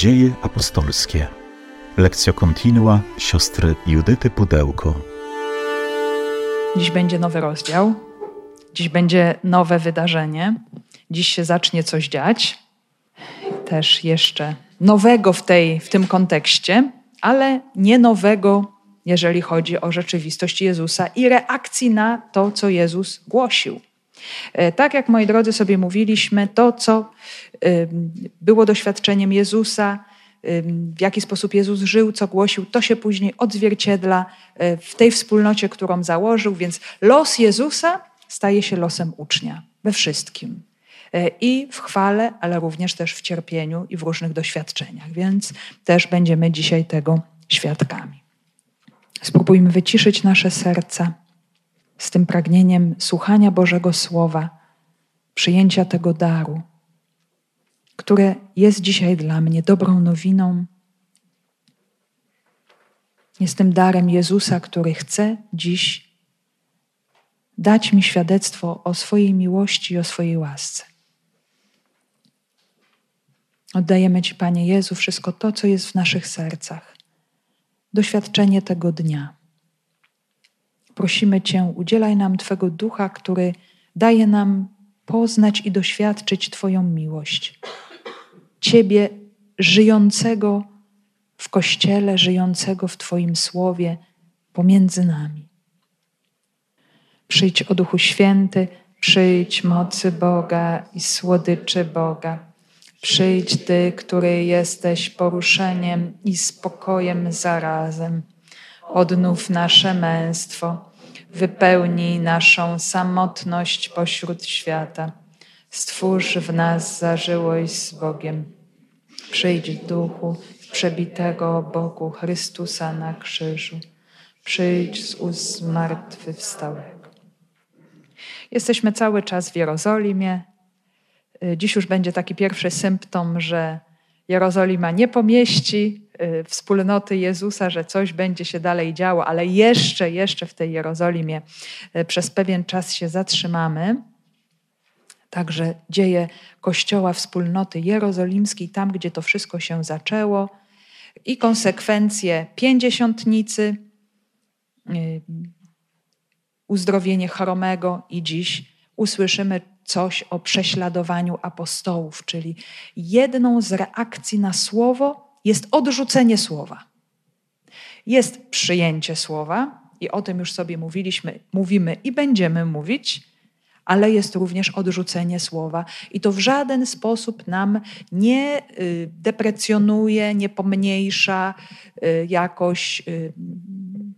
Dzieje apostolskie. Lekcja kontinua siostry Judyty Pudełko. Dziś będzie nowy rozdział. Dziś będzie nowe wydarzenie. Dziś się zacznie coś dziać. Też jeszcze nowego w, tej, w tym kontekście, ale nie nowego, jeżeli chodzi o rzeczywistość Jezusa i reakcji na to, co Jezus głosił. E, tak jak moi drodzy sobie mówiliśmy, to co było doświadczeniem Jezusa, w jaki sposób Jezus żył, co głosił, to się później odzwierciedla e, w tej wspólnocie, którą założył, więc los Jezusa staje się losem ucznia we wszystkim. E, I w chwale, ale również też w cierpieniu i w różnych doświadczeniach, więc też będziemy dzisiaj tego świadkami. Spróbujmy wyciszyć nasze serca z tym pragnieniem słuchania Bożego Słowa, przyjęcia tego daru, które jest dzisiaj dla mnie dobrą nowiną. Jest tym darem Jezusa, który chce dziś dać mi świadectwo o swojej miłości i o swojej łasce. Oddajemy Ci, Panie Jezu, wszystko to, co jest w naszych sercach, doświadczenie tego dnia. Prosimy Cię, udzielaj nam Twego ducha, który daje nam poznać i doświadczyć Twoją miłość. Ciebie żyjącego w Kościele, żyjącego w Twoim słowie pomiędzy nami. Przyjdź o Duchu Święty, przyjdź mocy Boga i słodyczy Boga. Przyjdź Ty, który jesteś poruszeniem i spokojem zarazem. Odnów nasze męstwo, wypełnij naszą samotność pośród świata. Stwórz w nas zażyłość z Bogiem. Przyjdź duchu przebitego Bogu Chrystusa na krzyżu. Przyjdź z ust zmartwychwstałego. Jesteśmy cały czas w Jerozolimie. Dziś już będzie taki pierwszy symptom, że Jerozolima nie pomieści y, wspólnoty Jezusa, że coś będzie się dalej działo, ale jeszcze, jeszcze w tej Jerozolimie y, przez pewien czas się zatrzymamy. Także dzieje Kościoła wspólnoty jerozolimskiej, tam gdzie to wszystko się zaczęło, i konsekwencje pięćdziesiątnicy, y, uzdrowienie choromego i dziś usłyszymy coś o prześladowaniu apostołów, czyli jedną z reakcji na słowo jest odrzucenie słowa. Jest przyjęcie słowa, i o tym już sobie mówiliśmy, mówimy i będziemy mówić, ale jest również odrzucenie słowa. I to w żaden sposób nam nie y, deprecjonuje, nie pomniejsza y, jakoś y,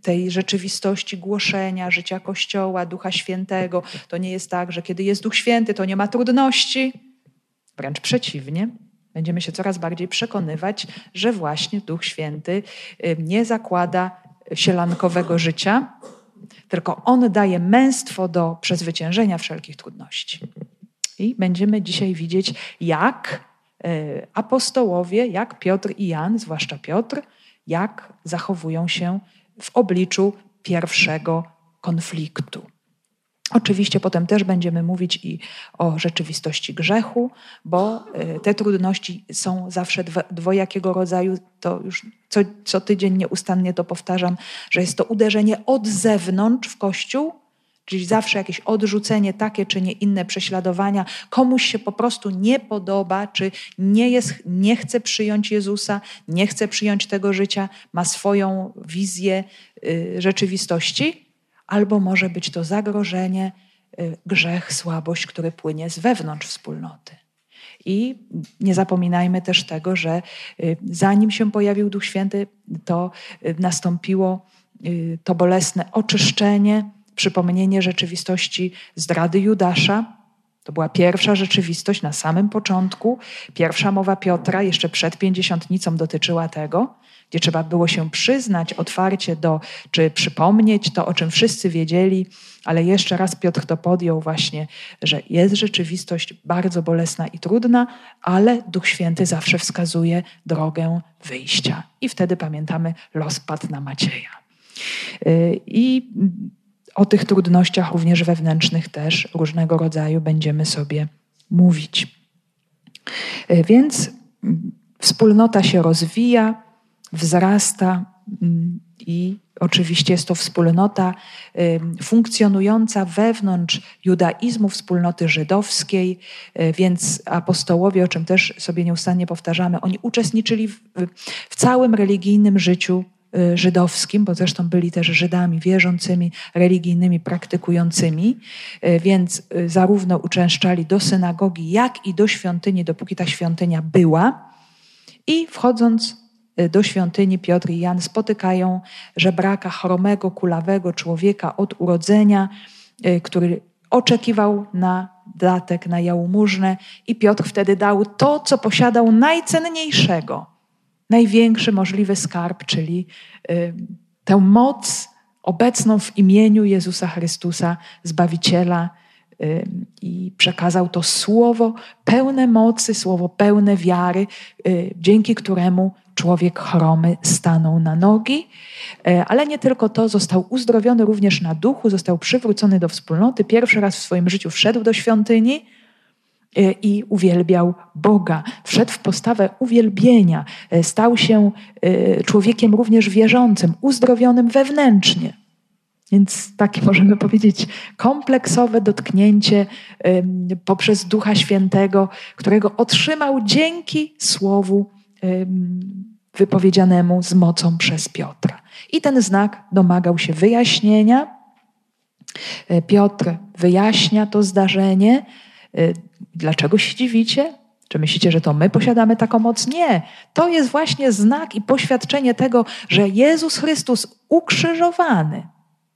tej rzeczywistości głoszenia, życia Kościoła, Ducha Świętego. To nie jest tak, że kiedy jest Duch Święty, to nie ma trudności. Wręcz przeciwnie. Będziemy się coraz bardziej przekonywać, że właśnie Duch Święty nie zakłada sielankowego życia, tylko On daje męstwo do przezwyciężenia wszelkich trudności. I będziemy dzisiaj widzieć, jak e, apostołowie, jak Piotr i Jan, zwłaszcza Piotr, jak zachowują się w obliczu pierwszego konfliktu. Oczywiście potem też będziemy mówić i o rzeczywistości grzechu, bo e, te trudności są zawsze dwojakiego rodzaju. To już co, co tydzień nieustannie to powtarzam, że jest to uderzenie od zewnątrz w Kościół, czyli zawsze jakieś odrzucenie, takie czy nie inne prześladowania. Komuś się po prostu nie podoba, czy nie, jest, nie chce przyjąć Jezusa, nie chce przyjąć tego życia, ma swoją wizję y, rzeczywistości albo może być to zagrożenie, y, grzech, słabość, który płynie z wewnątrz wspólnoty. I nie zapominajmy też tego, że y, zanim się pojawił Duch Święty, to y, nastąpiło to bolesne oczyszczenie, przypomnienie rzeczywistości zdrady Judasza. To była pierwsza rzeczywistość na samym początku. Pierwsza mowa Piotra, jeszcze przed pięćdziesiątnicą, dotyczyła tego gdzie trzeba było się przyznać otwarcie do, czy przypomnieć to, o czym wszyscy wiedzieli, ale jeszcze raz Piotr to podjął właśnie, że jest rzeczywistość bardzo bolesna i trudna, ale Duch Święty zawsze wskazuje drogę wyjścia. I wtedy pamiętamy los padł na Macieja. Y, I o tych trudnościach również wewnętrznych też różnego rodzaju będziemy sobie mówić. Y, więc Wspólnota się rozwija, wzrasta mm, i oczywiście jest to wspólnota funkcjonująca wewnątrz judaizmu, wspólnoty żydowskiej, y, więc apostołowie, o czym też sobie nieustannie powtarzamy, oni uczestniczyli w, w całym religijnym życiu żydowskim, bo zresztą byli też Żydami wierzącymi, religijnymi, praktykującymi, y, więc zarówno uczęszczali do synagogi, jak i do świątyni, dopóki ta świątynia była. I wchodząc Y, do świątyni Piotr i Jan spotykają żebraka, chromego, kulawego człowieka od urodzenia, y, który oczekiwał na datek, na jałmużnę. I Piotr wtedy dał to, co posiadał najcenniejszego, największy możliwy skarb, czyli y, tę moc obecną w imieniu Jezusa Chrystusa, Zbawiciela, i przekazał to słowo pełne mocy, słowo pełne wiary, dzięki któremu człowiek chromy stanął na nogi, e, ale nie tylko to, został uzdrowiony również na duchu, został przywrócony do wspólnoty. Pierwszy raz w swoim życiu wszedł do świątyni i uwielbiał Boga. Wszedł w postawę uwielbienia, e, stał się człowiekiem również wierzącym, uzdrowionym wewnętrznie. Więc takie możemy powiedzieć kompleksowe dotknięcie poprzez Ducha Świętego, którego otrzymał dzięki Słowu wypowiedzianemu z mocą przez Piotra. I ten znak domagał się wyjaśnienia. E, Piotr wyjaśnia to zdarzenie. Dlaczego się dziwicie? Czy myślicie, że to my posiadamy taką moc? Nie. To jest właśnie znak i poświadczenie tego, że Jezus Chrystus ukrzyżowany,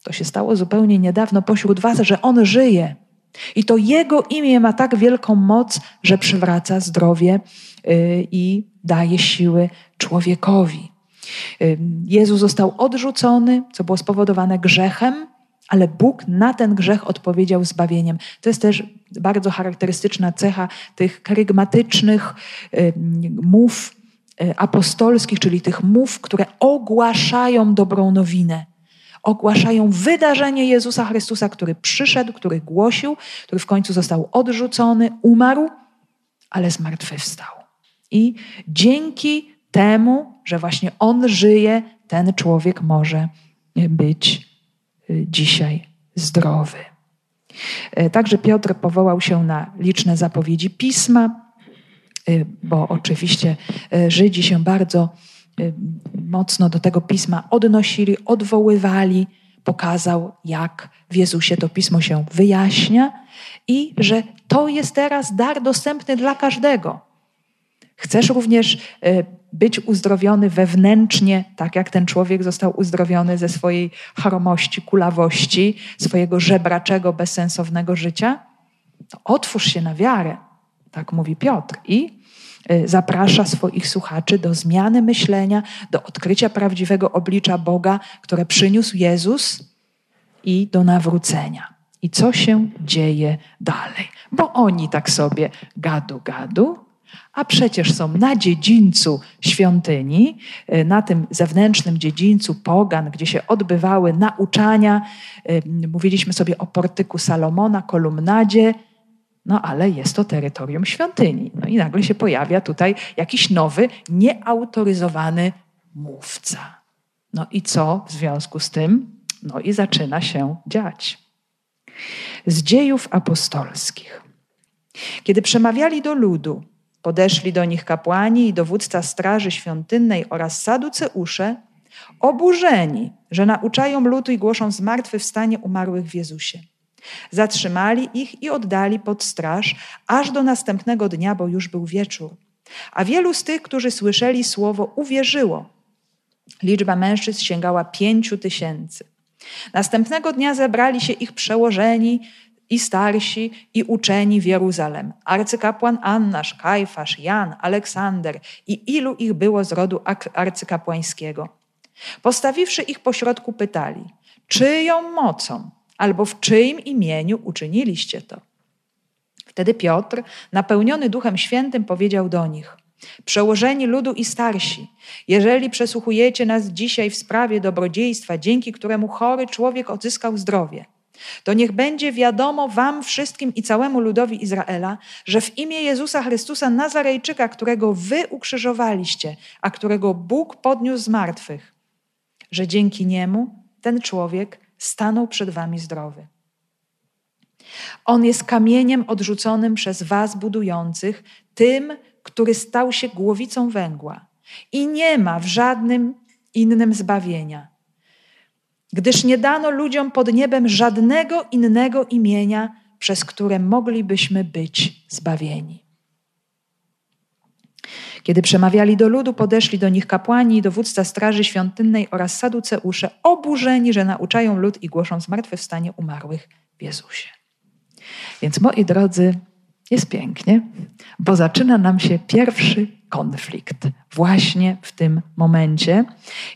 to się stało zupełnie niedawno pośród Was, że On żyje. I to Jego imię ma tak wielką moc, że przywraca zdrowie y, i daje siły człowiekowi. Y, Jezus został odrzucony, co było spowodowane grzechem, ale Bóg na ten grzech odpowiedział zbawieniem. To jest też bardzo charakterystyczna cecha tych karygmatycznych mów apostolskich, czyli tych mów, które ogłaszają dobrą nowinę ogłaszają wydarzenie Jezusa Chrystusa, który przyszedł, który głosił, który w końcu został odrzucony, umarł, ale zmartwychwstał. I dzięki temu, że właśnie On żyje, ten człowiek może być y, dzisiaj zdrowy. Y, także Piotr powołał się na liczne zapowiedzi pisma, y, bo oczywiście Żydzi się bardzo mocno do tego pisma odnosili, odwoływali, pokazał, jak w Jezusie to pismo się wyjaśnia i że to jest teraz dar dostępny dla każdego. Chcesz również y, być uzdrowiony wewnętrznie, tak jak ten człowiek został uzdrowiony ze swojej chromości, kulawości, swojego żebraczego, bezsensownego życia? To otwórz się na wiarę, tak mówi Piotr. I Y, zaprasza swoich słuchaczy do zmiany myślenia, do odkrycia prawdziwego oblicza Boga, które przyniósł Jezus i do nawrócenia. I co się dzieje dalej? Bo oni tak sobie gadu, gadu, a przecież są na dziedzińcu świątyni, y, na tym zewnętrznym dziedzińcu pogan, gdzie się odbywały nauczania. Y, mówiliśmy sobie o portyku Salomona, kolumnadzie no ale jest to terytorium świątyni. No i nagle się pojawia tutaj jakiś nowy, nieautoryzowany mówca. No i co w związku z tym? No i zaczyna się dziać. Z dziejów apostolskich. Kiedy przemawiali do ludu, podeszli do nich kapłani i dowódca straży świątynnej oraz saduceusze, oburzeni, że nauczają ludu i głoszą zmartwychwstanie umarłych w Jezusie. Zatrzymali ich i oddali pod straż aż do następnego dnia, bo już był wieczór. A wielu z tych, którzy słyszeli słowo, uwierzyło. Liczba mężczyzn sięgała pięciu tysięcy. Następnego dnia zebrali się ich przełożeni i starsi i uczeni w Jeruzalem. Arcykapłan Annasz, Kajfasz, Jan, Aleksander i ilu ich było z rodu arcykapłańskiego. Postawiwszy ich pośrodku pytali, czyją mocą albo w czyim imieniu uczyniliście to? Wtedy Piotr, napełniony Duchem Świętym, powiedział do nich: Przełożeni ludu i starsi, jeżeli przesłuchujecie nas dzisiaj w sprawie dobrodziejstwa, dzięki któremu chory człowiek odzyskał zdrowie, To niech będzie wiadomo Wam wszystkim i całemu ludowi Izraela, że w imię Jezusa Chrystusa Nazarejczyka, którego Wy ukrzyżowaliście, a którego Bóg podniósł z martwych, że dzięki niemu ten człowiek stanął przed Wami zdrowy. On jest kamieniem odrzuconym przez Was budujących, tym, który stał się głowicą węgła i nie ma w żadnym innym zbawienia gdyż nie dano ludziom pod niebem żadnego innego imienia, przez które moglibyśmy być zbawieni. Kiedy przemawiali do ludu, podeszli do nich kapłani dowódca straży świątynnej oraz saduceusze, oburzeni, że nauczają lud i głoszą zmartwychwstanie umarłych w Jezusie. Więc moi drodzy, jest pięknie, bo zaczyna nam się pierwszy konflikt właśnie w tym momencie.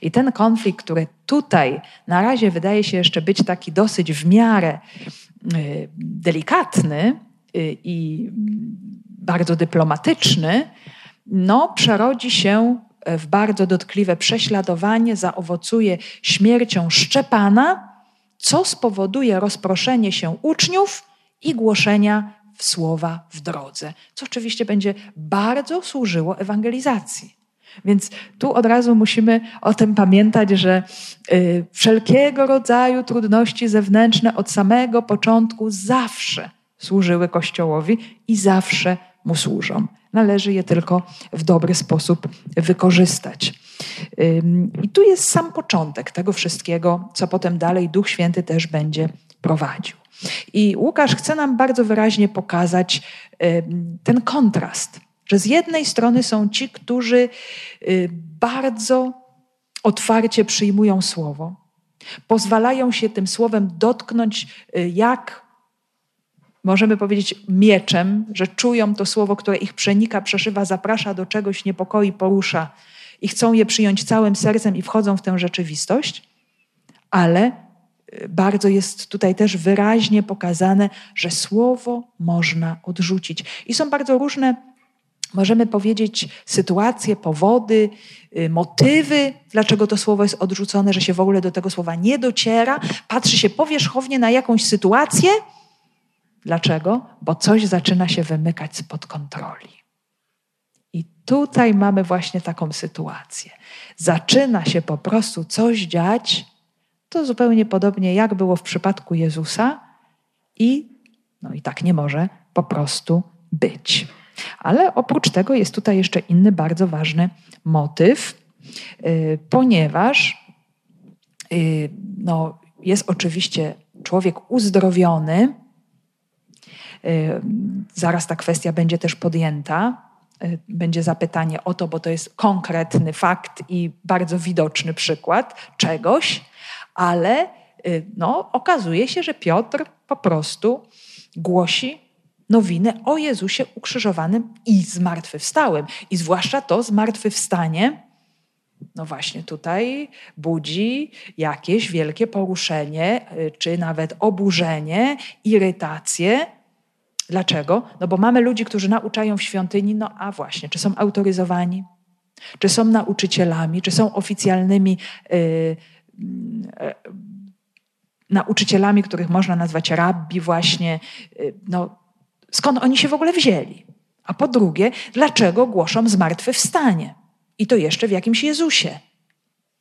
I ten konflikt, który tutaj na razie wydaje się jeszcze być taki dosyć w miarę y, delikatny y, i bardzo dyplomatyczny, no, przerodzi się w bardzo dotkliwe prześladowanie, zaowocuje śmiercią Szczepana, co spowoduje rozproszenie się uczniów i głoszenia słowa w drodze, co oczywiście będzie bardzo służyło ewangelizacji. Więc tu od razu musimy o tym pamiętać, że y, wszelkiego rodzaju trudności zewnętrzne od samego początku zawsze służyły Kościołowi i zawsze mu służą. Należy je tylko w dobry sposób wykorzystać. I tu jest sam początek tego wszystkiego, co potem dalej Duch Święty też będzie prowadził. I Łukasz chce nam bardzo wyraźnie pokazać ten kontrast, że z jednej strony są ci, którzy y, bardzo otwarcie przyjmują słowo, pozwalają się tym słowem dotknąć y, jak możemy powiedzieć mieczem, że czują to słowo, które ich przenika, przeszywa, zaprasza do czegoś, niepokoi, porusza i chcą je przyjąć całym sercem i wchodzą w tę rzeczywistość, ale bardzo jest tutaj też wyraźnie pokazane, że słowo można odrzucić. I są bardzo różne, możemy powiedzieć, sytuacje, powody, y, motywy, dlaczego to słowo jest odrzucone, że się w ogóle do tego słowa nie dociera. Patrzy się powierzchownie na jakąś sytuację. Dlaczego? Bo coś zaczyna się wymykać spod kontroli. I tutaj mamy właśnie taką sytuację. Zaczyna się po prostu coś dziać, to zupełnie podobnie jak było w przypadku Jezusa i no i tak nie może po prostu być. Ale oprócz tego jest tutaj jeszcze inny bardzo ważny motyw, yy, ponieważ yy, no, jest oczywiście człowiek uzdrowiony. Yy, zaraz ta kwestia będzie też podjęta. Y, będzie zapytanie o to, bo to jest konkretny fakt i bardzo widoczny przykład czegoś, ale y, no, okazuje się, że Piotr po prostu głosi nowinę o Jezusie ukrzyżowanym i zmartwychwstałym. I zwłaszcza to zmartwychwstanie, no właśnie tutaj budzi jakieś wielkie poruszenie, y, czy nawet oburzenie, irytację. Dlaczego? No bo mamy ludzi, którzy nauczają w świątyni, no a właśnie, czy są autoryzowani, czy są nauczycielami, czy są oficjalnymi y, nauczycielami, których można nazwać rabbi właśnie, e, no, skąd oni się w ogóle wzięli? A po drugie, dlaczego głoszą zmartwychwstanie? I to jeszcze w jakimś Jezusie.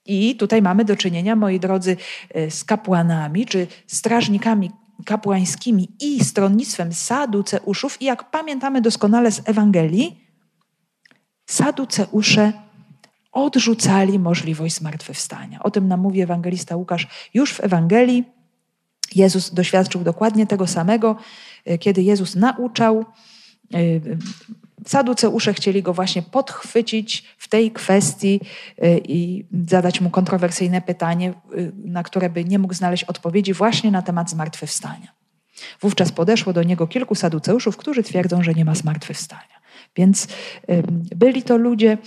I tutaj mamy do czynienia, moi drodzy, e, z kapłanami czy strażnikami kapłańskimi i stronnictwem saduceuszów. I jak pamiętamy doskonale z Ewangelii, saduceusze odrzucali możliwość zmartwychwstania. O tym nam mówi ewangelista Łukasz już w Ewangelii. Jezus doświadczył dokładnie tego samego, e, kiedy Jezus nauczał. E, Saduceusze chcieli go właśnie podchwycić w tej kwestii e, i zadać mu kontrowersyjne pytanie, na które by nie mógł znaleźć odpowiedzi właśnie na temat zmartwychwstania. Wówczas podeszło do niego kilku saduceuszów, którzy twierdzą, że nie ma zmartwychwstania. Więc byli to ludzie,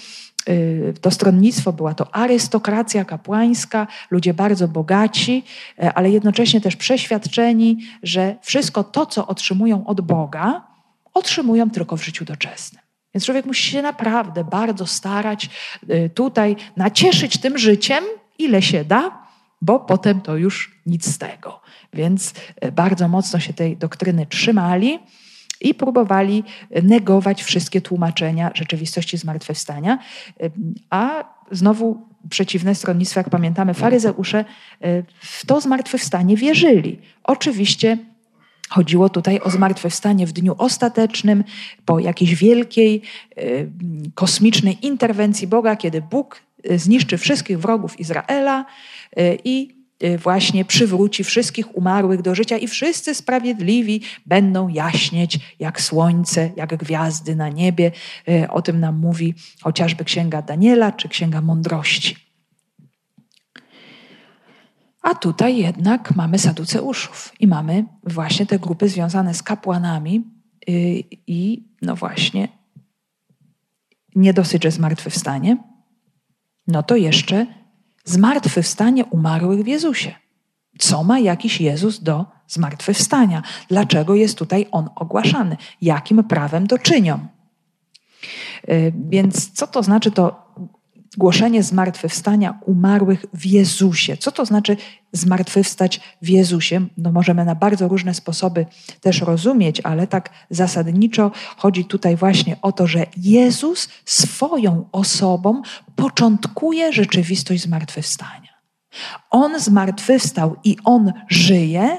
to stronnictwo, była to arystokracja kapłańska, ludzie bardzo bogaci, y, ale jednocześnie też przeświadczeni, że wszystko to, co otrzymują od Boga, otrzymują tylko w życiu doczesnym. Więc człowiek musi się naprawdę bardzo starać y, tutaj nacieszyć tym życiem, ile się da, bo potem to już nic z tego. Więc e, bardzo mocno się tej doktryny trzymali i próbowali negować wszystkie tłumaczenia rzeczywistości zmartwychwstania. E, a znowu przeciwne stronnictwo, jak pamiętamy, faryzeusze e, w to zmartwychwstanie wierzyli. Oczywiście Chodziło tutaj o zmartwychwstanie w dniu ostatecznym, po jakiejś wielkiej, kosmicznej interwencji Boga, kiedy Bóg zniszczy wszystkich wrogów Izraela i właśnie przywróci wszystkich umarłych do życia i wszyscy sprawiedliwi będą jaśnieć jak słońce, jak gwiazdy na niebie. Y, o tym nam mówi chociażby Księga Daniela czy Księga Mądrości. A tutaj jednak mamy saduceuszów i mamy właśnie te grupy związane z kapłanami y, i no właśnie nie dosyć, że zmartwychwstanie, no to jeszcze zmartwychwstanie umarłych w Jezusie. Co ma jakiś Jezus do zmartwychwstania? Dlaczego jest tutaj on ogłaszany? Jakim prawem to czynią? Y, więc co to znaczy to głoszenie zmartwychwstania umarłych w Jezusie. Co to znaczy zmartwychwstać w Jezusie? No możemy na bardzo różne sposoby też rozumieć, ale tak zasadniczo chodzi tutaj właśnie o to, że Jezus swoją osobą początkuje rzeczywistość zmartwychwstania. On zmartwychwstał i On żyje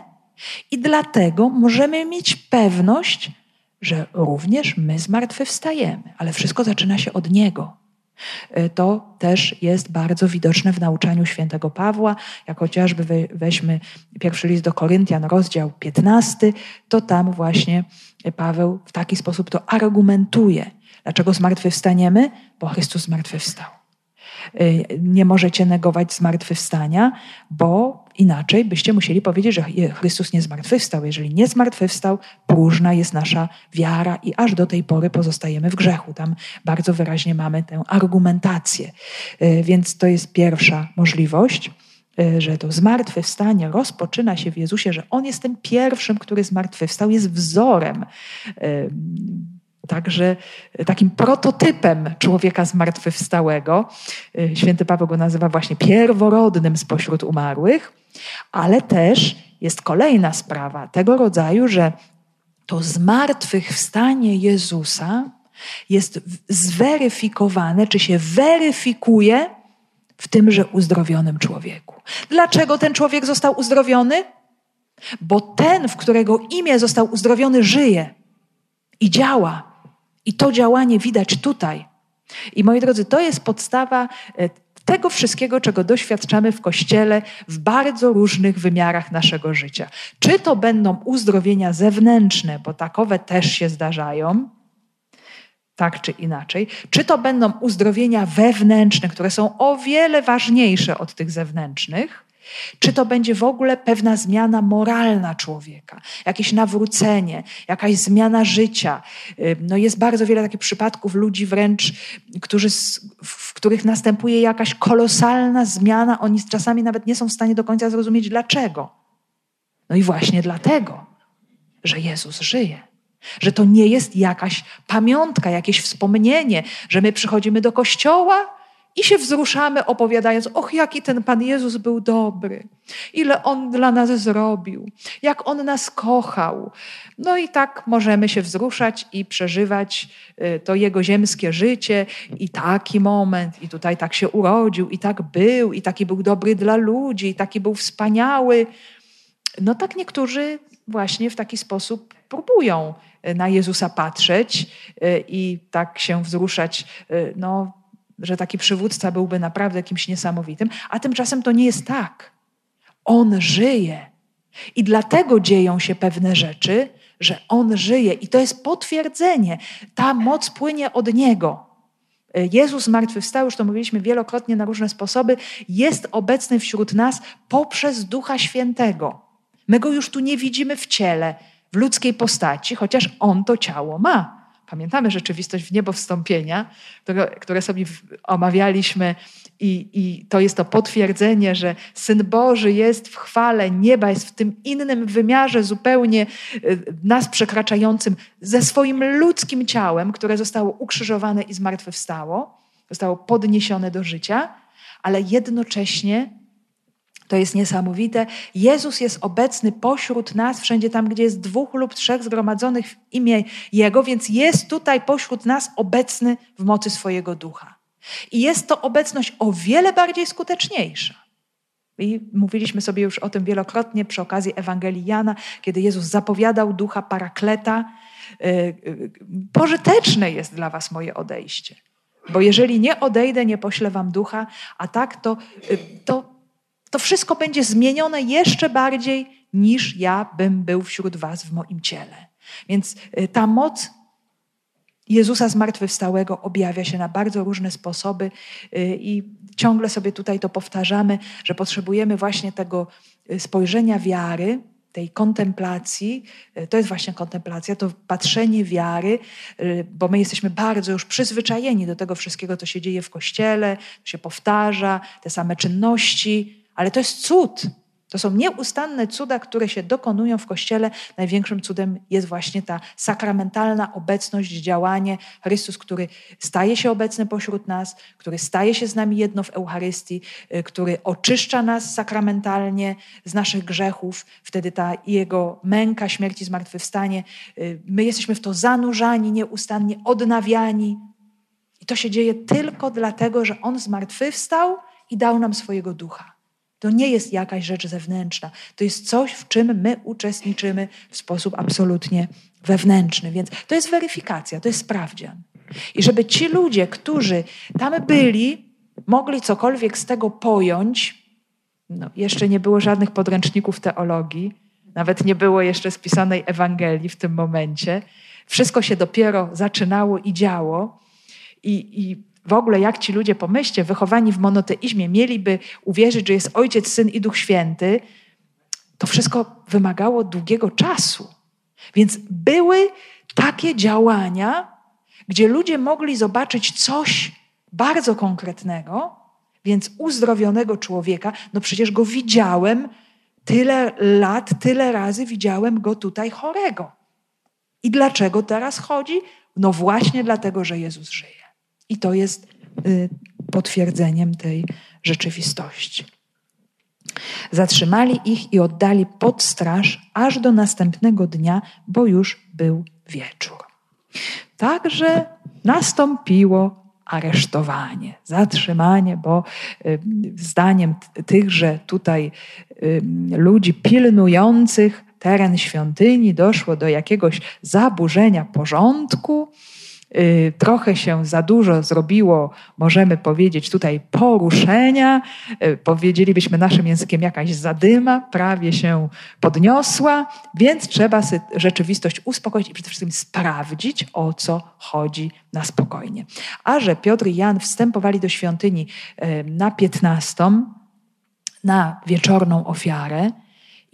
i dlatego możemy mieć pewność, że również my zmartwychwstajemy, ale wszystko zaczyna się od Niego. E, to też jest bardzo widoczne w nauczaniu świętego Pawła, jak chociażby weźmy pierwszy list do Koryntian, rozdział 15, to tam właśnie Paweł w taki sposób to argumentuje. Dlaczego zmartwychwstaniemy? Bo Chrystus zmartwychwstał. Y, nie możecie negować zmartwychwstania, bo inaczej byście musieli powiedzieć, że Chrystus nie zmartwychwstał. Jeżeli nie zmartwychwstał, próżna jest nasza wiara i aż do tej pory pozostajemy w grzechu. Tam bardzo wyraźnie mamy tę argumentację. Y, więc to jest pierwsza możliwość y, że to zmartwychwstanie rozpoczyna się w Jezusie, że On jest tym pierwszym, który zmartwychwstał, jest wzorem Także takim prototypem człowieka zmartwychwstałego. Y, święty Paweł go nazywa właśnie pierworodnym spośród umarłych, ale też jest kolejna sprawa tego rodzaju, że to zmartwychwstanie Jezusa jest zweryfikowane, czy się weryfikuje w tymże uzdrowionym człowieku. Dlaczego ten człowiek został uzdrowiony? Bo ten, w którego imię został uzdrowiony, żyje i działa. I to działanie widać tutaj. I moi drodzy, to jest podstawa e, tego wszystkiego, czego doświadczamy w Kościele w bardzo różnych wymiarach naszego życia. Czy to będą uzdrowienia zewnętrzne, bo takowe też się zdarzają, tak czy inaczej, czy to będą uzdrowienia wewnętrzne, które są o wiele ważniejsze od tych zewnętrznych, czy to będzie w ogóle pewna zmiana moralna człowieka, jakieś nawrócenie, jakaś zmiana życia. No jest bardzo wiele takich przypadków ludzi wręcz, którzy, w których następuje jakaś kolosalna zmiana. Oni czasami nawet nie są w stanie do końca zrozumieć dlaczego. No i właśnie dlatego, że Jezus żyje. Że to nie jest jakaś pamiątka, jakieś wspomnienie, że my przychodzimy do kościoła i się wzruszamy, opowiadając, och, jaki ten Pan Jezus był dobry, ile On dla nas zrobił, jak On nas kochał. No i tak możemy się wzruszać i przeżywać y, to Jego ziemskie życie i taki moment, i tutaj tak się urodził, i tak był, i taki był dobry dla ludzi, i taki był wspaniały. No tak niektórzy właśnie w taki sposób próbują y, na Jezusa patrzeć y, i tak się wzruszać, no że taki przywódca byłby naprawdę kimś niesamowitym, a tymczasem to nie jest tak. On żyje. I dlatego dzieją się pewne rzeczy, że On żyje. I to jest potwierdzenie. Ta moc płynie od Niego. Jezus zmartwychwstał, już to mówiliśmy wielokrotnie na różne sposoby, jest obecny wśród nas poprzez Ducha Świętego. My Go już tu nie widzimy w ciele, w ludzkiej postaci, chociaż On to ciało ma. Pamiętamy rzeczywistość w niebo wstąpienia, które, które sobie omawialiśmy, i, i to jest to potwierdzenie, że Syn Boży jest w chwale nieba, jest w tym innym wymiarze zupełnie y, nas przekraczającym ze swoim ludzkim ciałem, które zostało ukrzyżowane i zmartwychwstało, zostało podniesione do życia, ale jednocześnie To jest niesamowite. Jezus jest obecny pośród nas, wszędzie tam, gdzie jest dwóch lub trzech zgromadzonych w imię Jego, więc jest tutaj pośród nas obecny w mocy swojego ducha. I jest to obecność o wiele bardziej skuteczniejsza. I mówiliśmy sobie już o tym wielokrotnie przy okazji Ewangelii Jana, kiedy Jezus zapowiadał ducha parakleta. Y, y, pożyteczne jest dla was moje odejście. Bo jeżeli nie odejdę, nie poślę wam ducha, a tak to, y, to to wszystko będzie zmienione jeszcze bardziej niż ja bym był wśród Was w moim ciele. Więc y, ta moc Jezusa zmartwychwstałego objawia się na bardzo różne sposoby y, i ciągle sobie tutaj to powtarzamy, że potrzebujemy właśnie tego y, spojrzenia wiary, tej kontemplacji, to jest właśnie kontemplacja, to patrzenie wiary, bo my jesteśmy bardzo już przyzwyczajeni do tego wszystkiego, co się dzieje w kościele, co się powtarza, te same czynności, ale to jest cud. To są nieustanne cuda, które się dokonują w Kościele. Największym cudem jest właśnie ta sakramentalna obecność, działanie. Chrystus, który staje się obecny pośród nas, który staje się z nami jedno w Eucharystii, y, który oczyszcza nas sakramentalnie z naszych grzechów. Wtedy ta Jego męka, śmierć i zmartwychwstanie. Y, my jesteśmy w to zanurzani, nieustannie odnawiani. I to się dzieje tylko dlatego, że On zmartwychwstał i dał nam swojego ducha. To nie jest jakaś rzecz zewnętrzna. To jest coś, w czym my uczestniczymy w sposób absolutnie wewnętrzny. Więc to jest weryfikacja, to jest sprawdzian. I żeby ci ludzie, którzy tam byli, mogli cokolwiek z tego pojąć, no, jeszcze nie było żadnych podręczników teologii, nawet nie było jeszcze spisanej Ewangelii w tym momencie. Wszystko się dopiero zaczynało i działo. I, i w ogóle jak ci ludzie, pomyślcie, wychowani w monoteizmie, mieliby uwierzyć, że jest Ojciec, Syn i Duch Święty, to wszystko wymagało długiego czasu. Więc były takie działania, gdzie ludzie mogli zobaczyć coś bardzo konkretnego, więc uzdrowionego człowieka, no przecież go widziałem tyle lat, tyle razy widziałem go tutaj chorego. I dlaczego teraz chodzi? No właśnie dlatego, że Jezus żyje. I to jest y, potwierdzeniem tej rzeczywistości. Zatrzymali ich i oddali pod straż aż do następnego dnia, bo już był wieczór. Także nastąpiło aresztowanie, zatrzymanie, bo y, zdaniem tychże tutaj y, ludzi pilnujących teren świątyni doszło do jakiegoś zaburzenia porządku trochę się za dużo zrobiło, możemy powiedzieć tutaj poruszenia, y, powiedzielibyśmy naszym językiem jakaś zadyma, prawie się podniosła, więc trzeba rzeczywistość uspokoić i przede wszystkim sprawdzić, o co chodzi na spokojnie. A że Piotr i Jan wstępowali do świątyni y, na piętnastą, na wieczorną ofiarę,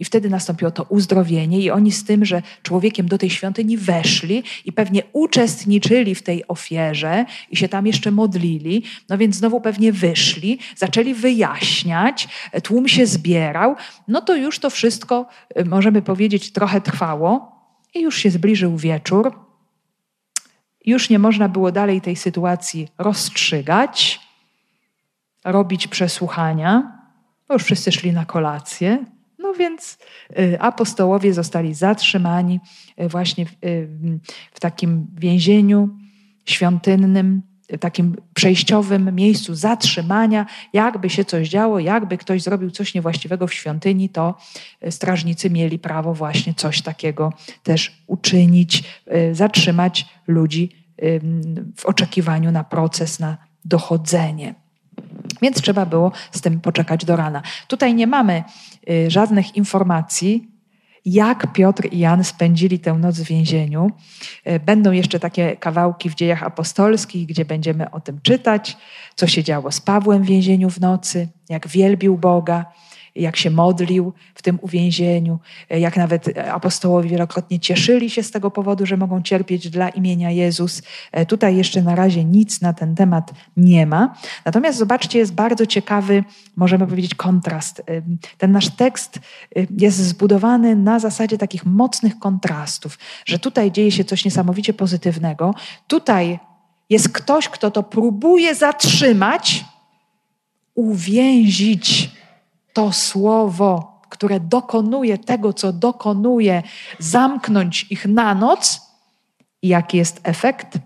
i wtedy nastąpiło to uzdrowienie, i oni z tym, że człowiekiem do tej świątyni weszli i pewnie uczestniczyli w tej ofierze i się tam jeszcze modlili, no więc znowu pewnie wyszli, zaczęli wyjaśniać, tłum się zbierał, no to już to wszystko, y, możemy powiedzieć, trochę trwało i już się zbliżył wieczór. Już nie można było dalej tej sytuacji rozstrzygać, robić przesłuchania. Już wszyscy szli na kolację. Więc y, apostołowie zostali zatrzymani y, właśnie w, y, w takim więzieniu świątynnym, takim przejściowym miejscu zatrzymania. Jakby się coś działo, jakby ktoś zrobił coś niewłaściwego w świątyni, to strażnicy mieli prawo właśnie coś takiego też uczynić, zatrzymać ludzi w oczekiwaniu na proces, na dochodzenie. Więc trzeba było z tym poczekać do rana. Tutaj nie mamy y, żadnych informacji, jak Piotr i Jan spędzili tę noc w więzieniu. Y, będą jeszcze takie kawałki w dziejach apostolskich, gdzie będziemy o tym czytać, co się działo z Pawłem w więzieniu w nocy, jak wielbił Boga jak się modlił w tym uwięzieniu, jak nawet apostołowie wielokrotnie cieszyli się z tego powodu, że mogą cierpieć dla imienia Jezus. Tutaj jeszcze na razie nic na ten temat nie ma. Natomiast zobaczcie, jest bardzo ciekawy, możemy powiedzieć, kontrast. Ten nasz tekst jest zbudowany na zasadzie takich mocnych kontrastów, że tutaj dzieje się coś niesamowicie pozytywnego. Tutaj jest ktoś, kto to próbuje zatrzymać, uwięzić to słowo, które dokonuje tego, co dokonuje, zamknąć ich na noc. I jaki jest efekt?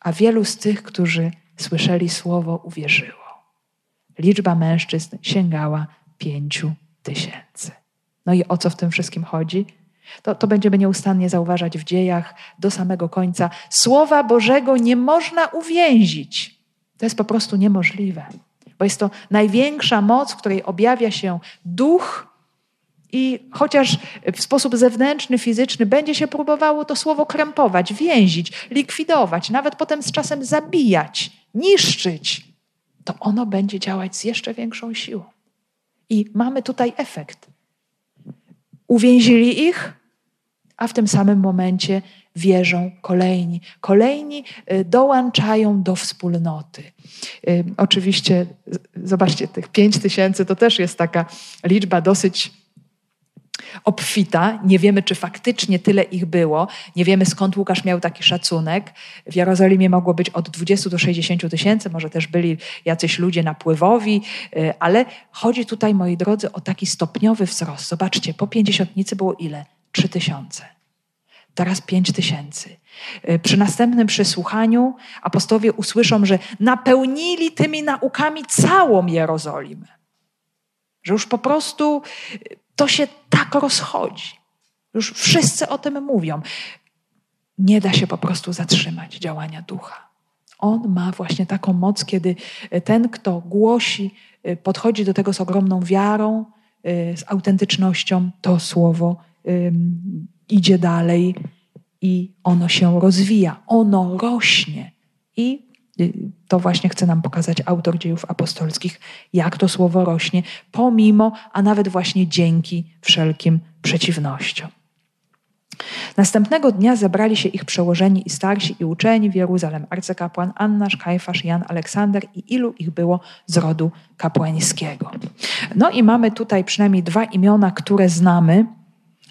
A wielu z tych, którzy słyszeli słowo, uwierzyło. Liczba mężczyzn sięgała pięciu tysięcy. No i o co w tym wszystkim chodzi? To, to będziemy nieustannie zauważać w dziejach do samego końca. Słowa Bożego nie można uwięzić. To jest po prostu niemożliwe, bo jest to największa moc, w której objawia się duch. I chociaż w sposób zewnętrzny, fizyczny będzie się próbowało to słowo krępować, więzić, likwidować, nawet potem z czasem zabijać, niszczyć, to ono będzie działać z jeszcze większą siłą. I mamy tutaj efekt. Uwięzili ich, a w tym samym momencie wierzą kolejni. Kolejni y, dołączają do wspólnoty. Y, oczywiście, zobaczcie, tych pięć tysięcy to też jest taka liczba dosyć obfita. Nie wiemy, czy faktycznie tyle ich było. Nie wiemy, skąd Łukasz miał taki szacunek. W Jerozolimie mogło być od 20 do 60 tysięcy, może też byli jacyś ludzie napływowi, y, ale chodzi tutaj, moi drodzy, o taki stopniowy wzrost. Zobaczcie, po pięćdziesiątnicy było ile? Trzy tysiące. Teraz pięć tysięcy. Y, przy następnym przesłuchaniu apostowie usłyszą, że napełnili tymi naukami całą Jerozolimę. Że już po prostu to się tak rozchodzi. Już wszyscy o tym mówią. Nie da się po prostu zatrzymać działania ducha. On ma właśnie taką moc, kiedy ten, kto głosi, podchodzi do tego z ogromną wiarą, z autentycznością, to słowo idzie dalej i ono się rozwija, ono rośnie. I y, to właśnie chce nam pokazać autor dziejów apostolskich, jak to słowo rośnie, pomimo, a nawet właśnie dzięki wszelkim przeciwnościom. Następnego dnia zebrali się ich przełożeni i starsi i uczeni w Jeruzalem, arcykapłan Annasz, Kajfasz, Jan, Aleksander i ilu ich było z rodu kapłańskiego. No i mamy tutaj przynajmniej dwa imiona, które znamy.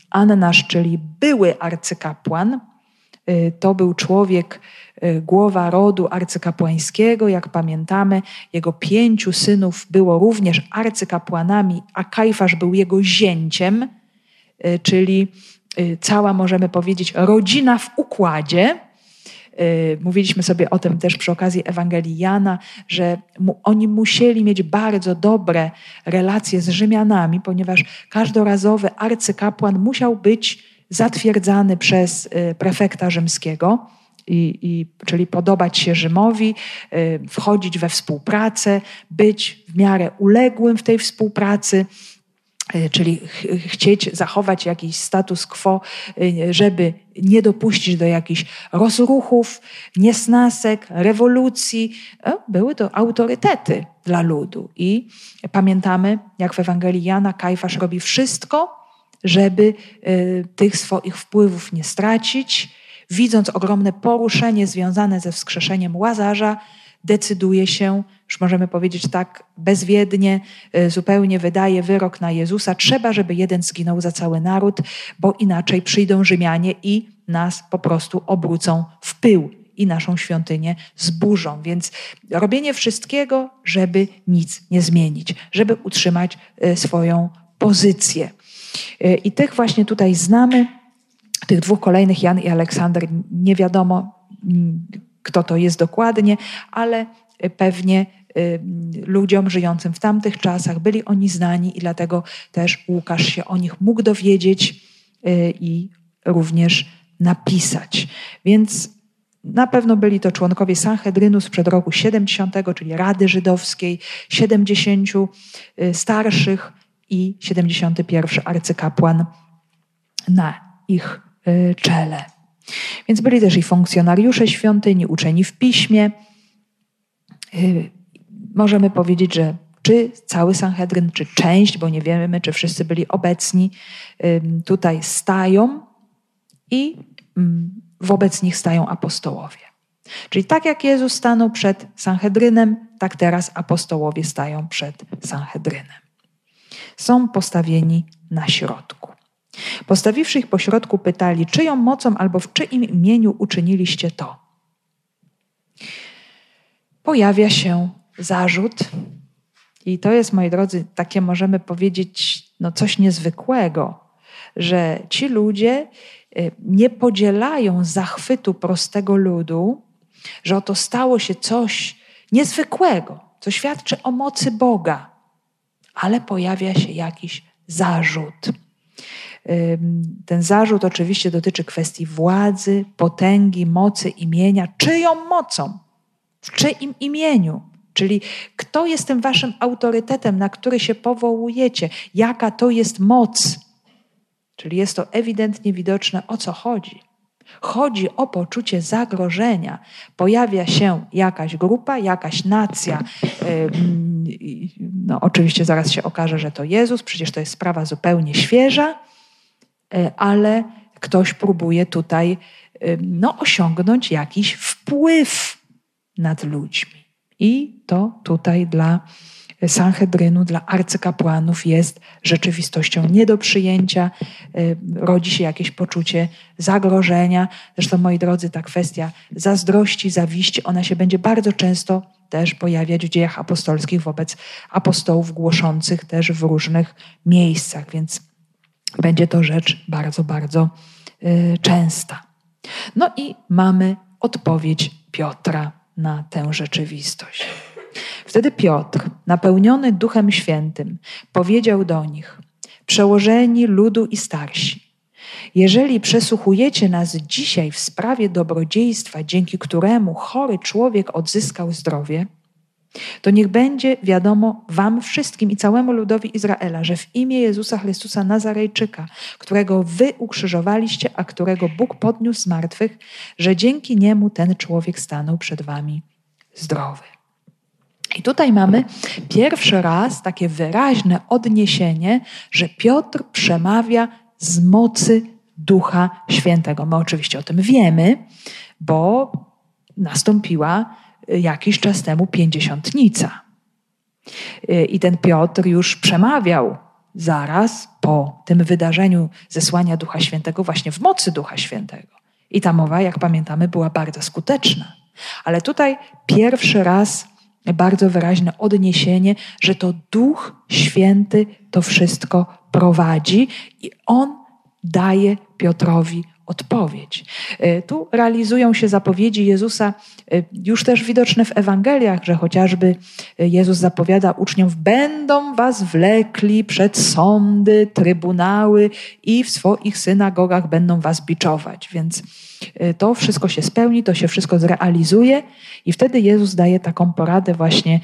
Annasz, czyli były arcykapłan, y, to był człowiek, y, głowa rodu arcykapłańskiego. Jak pamiętamy, jego pięciu synów było również arcykapłanami, a Kajfasz był jego zięciem, y, czyli cała, możemy powiedzieć, rodzina w układzie. Y, mówiliśmy sobie o tym też przy okazji Ewangelii Jana, że mu, oni musieli mieć bardzo dobre relacje z Rzymianami, ponieważ każdorazowy arcykapłan musiał być zatwierdzany przez y, prefekta rzymskiego. I, i, czyli podobać się Rzymowi, y, wchodzić we współpracę, być w miarę uległym w tej współpracy, czyli ch chcieć zachować jakiś status quo, e, żeby nie dopuścić do jakichś rozruchów, niesnasek, rewolucji. E, były to autorytety dla ludu. I pamiętamy, jak w Ewangelii Jana Kajfasz robi wszystko, żeby tych swoich wpływów nie stracić. Widząc ogromne poruszenie związane ze wskrzeszeniem Łazarza, decyduje się, już możemy powiedzieć tak bezwiednie, e, zupełnie wydaje wyrok na Jezusa. Trzeba, żeby jeden zginął za cały naród, bo inaczej przyjdą Rzymianie i nas po prostu obrócą w pył i naszą świątynię zburzą. Więc robienie wszystkiego, żeby nic nie zmienić, żeby utrzymać e, swoją pozycję. E, I tych właśnie tutaj znamy, tych dwóch kolejnych, Jan i Aleksander, nie wiadomo, mm, kto to jest dokładnie, ale pewnie y, ludziom żyjącym w tamtych czasach byli oni znani i dlatego też Łukasz się o nich mógł dowiedzieć y, i również napisać. Więc na pewno byli to członkowie Sanhedrynu sprzed roku 70, czyli Rady Żydowskiej, 70 y, starszych i 71 arcykapłan na ich czele. Więc byli też i funkcjonariusze świątyni, uczeni w piśmie. Y, możemy powiedzieć, że czy cały Sanhedryn, czy część, bo nie wiemy, czy wszyscy byli obecni, tutaj stają i wobec nich stają apostołowie. Czyli tak jak Jezus stanął przed Sanhedrynem, tak teraz apostołowie stają przed Sanhedrynem. Są postawieni na środku. Postawiwszy ich pośrodku, pytali, czyją mocą albo w czyim imieniu uczyniliście to? Pojawia się zarzut, I to jest, moi drodzy, takie możemy powiedzieć, no coś niezwykłego, że ci ludzie y, nie podzielają zachwytu prostego ludu, że oto stało się coś niezwykłego, co świadczy o mocy Boga, ale pojawia się jakiś zarzut. Ten zarzut oczywiście dotyczy kwestii władzy, potęgi, mocy, imienia. Czyją mocą? W czyim imieniu? Czyli kto jest tym waszym autorytetem, na który się powołujecie? Jaka to jest moc? Czyli jest to ewidentnie widoczne, o co chodzi. Chodzi o poczucie zagrożenia. Pojawia się jakaś grupa, jakaś nacja. No, oczywiście zaraz się okaże, że to Jezus, przecież to jest sprawa zupełnie świeża, ale ktoś próbuje tutaj no, osiągnąć jakiś wpływ nad ludźmi. I to tutaj dla Sanhedrynu, dla arcykapłanów jest rzeczywistością nie do przyjęcia, y, rodzi się jakieś poczucie zagrożenia. Zresztą, moi drodzy, ta kwestia zazdrości, zawiści, ona się będzie bardzo często też pojawiać w dziejach apostolskich wobec apostołów głoszących też w różnych miejscach, więc będzie to rzecz bardzo, bardzo y, częsta. No i mamy odpowiedź Piotra na tę rzeczywistość. Wtedy Piotr, napełniony Duchem Świętym, powiedział do nich: Przełożeni ludu i starsi, jeżeli przesłuchujecie nas dzisiaj w sprawie dobrodziejstwa, dzięki któremu chory człowiek odzyskał zdrowie, to niech będzie wiadomo Wam wszystkim i całemu ludowi Izraela, że w imię Jezusa Chrystusa Nazarejczyka, którego Wy ukrzyżowaliście, a którego Bóg podniósł z martwych, że dzięki niemu ten człowiek stanął przed Wami zdrowy. I tutaj mamy pierwszy raz takie wyraźne odniesienie, że Piotr przemawia z mocy Ducha Świętego. My oczywiście o tym wiemy, bo nastąpiła jakiś czas temu pięćdziesiątnica. I ten Piotr już przemawiał zaraz po tym wydarzeniu zesłania Ducha Świętego, właśnie w mocy Ducha Świętego. I ta mowa, jak pamiętamy, była bardzo skuteczna. Ale tutaj pierwszy raz bardzo wyraźne odniesienie, że to Duch Święty to wszystko prowadzi i On daje Piotrowi odpowiedź. E, tu realizują się zapowiedzi Jezusa, e, już też widoczne w Ewangeliach, że chociażby e, Jezus zapowiada uczniom, będą was wlekli przed sądy, trybunały i w swoich synagogach będą was biczować. Więc to wszystko się spełni, to się wszystko zrealizuje i wtedy Jezus daje taką poradę właśnie,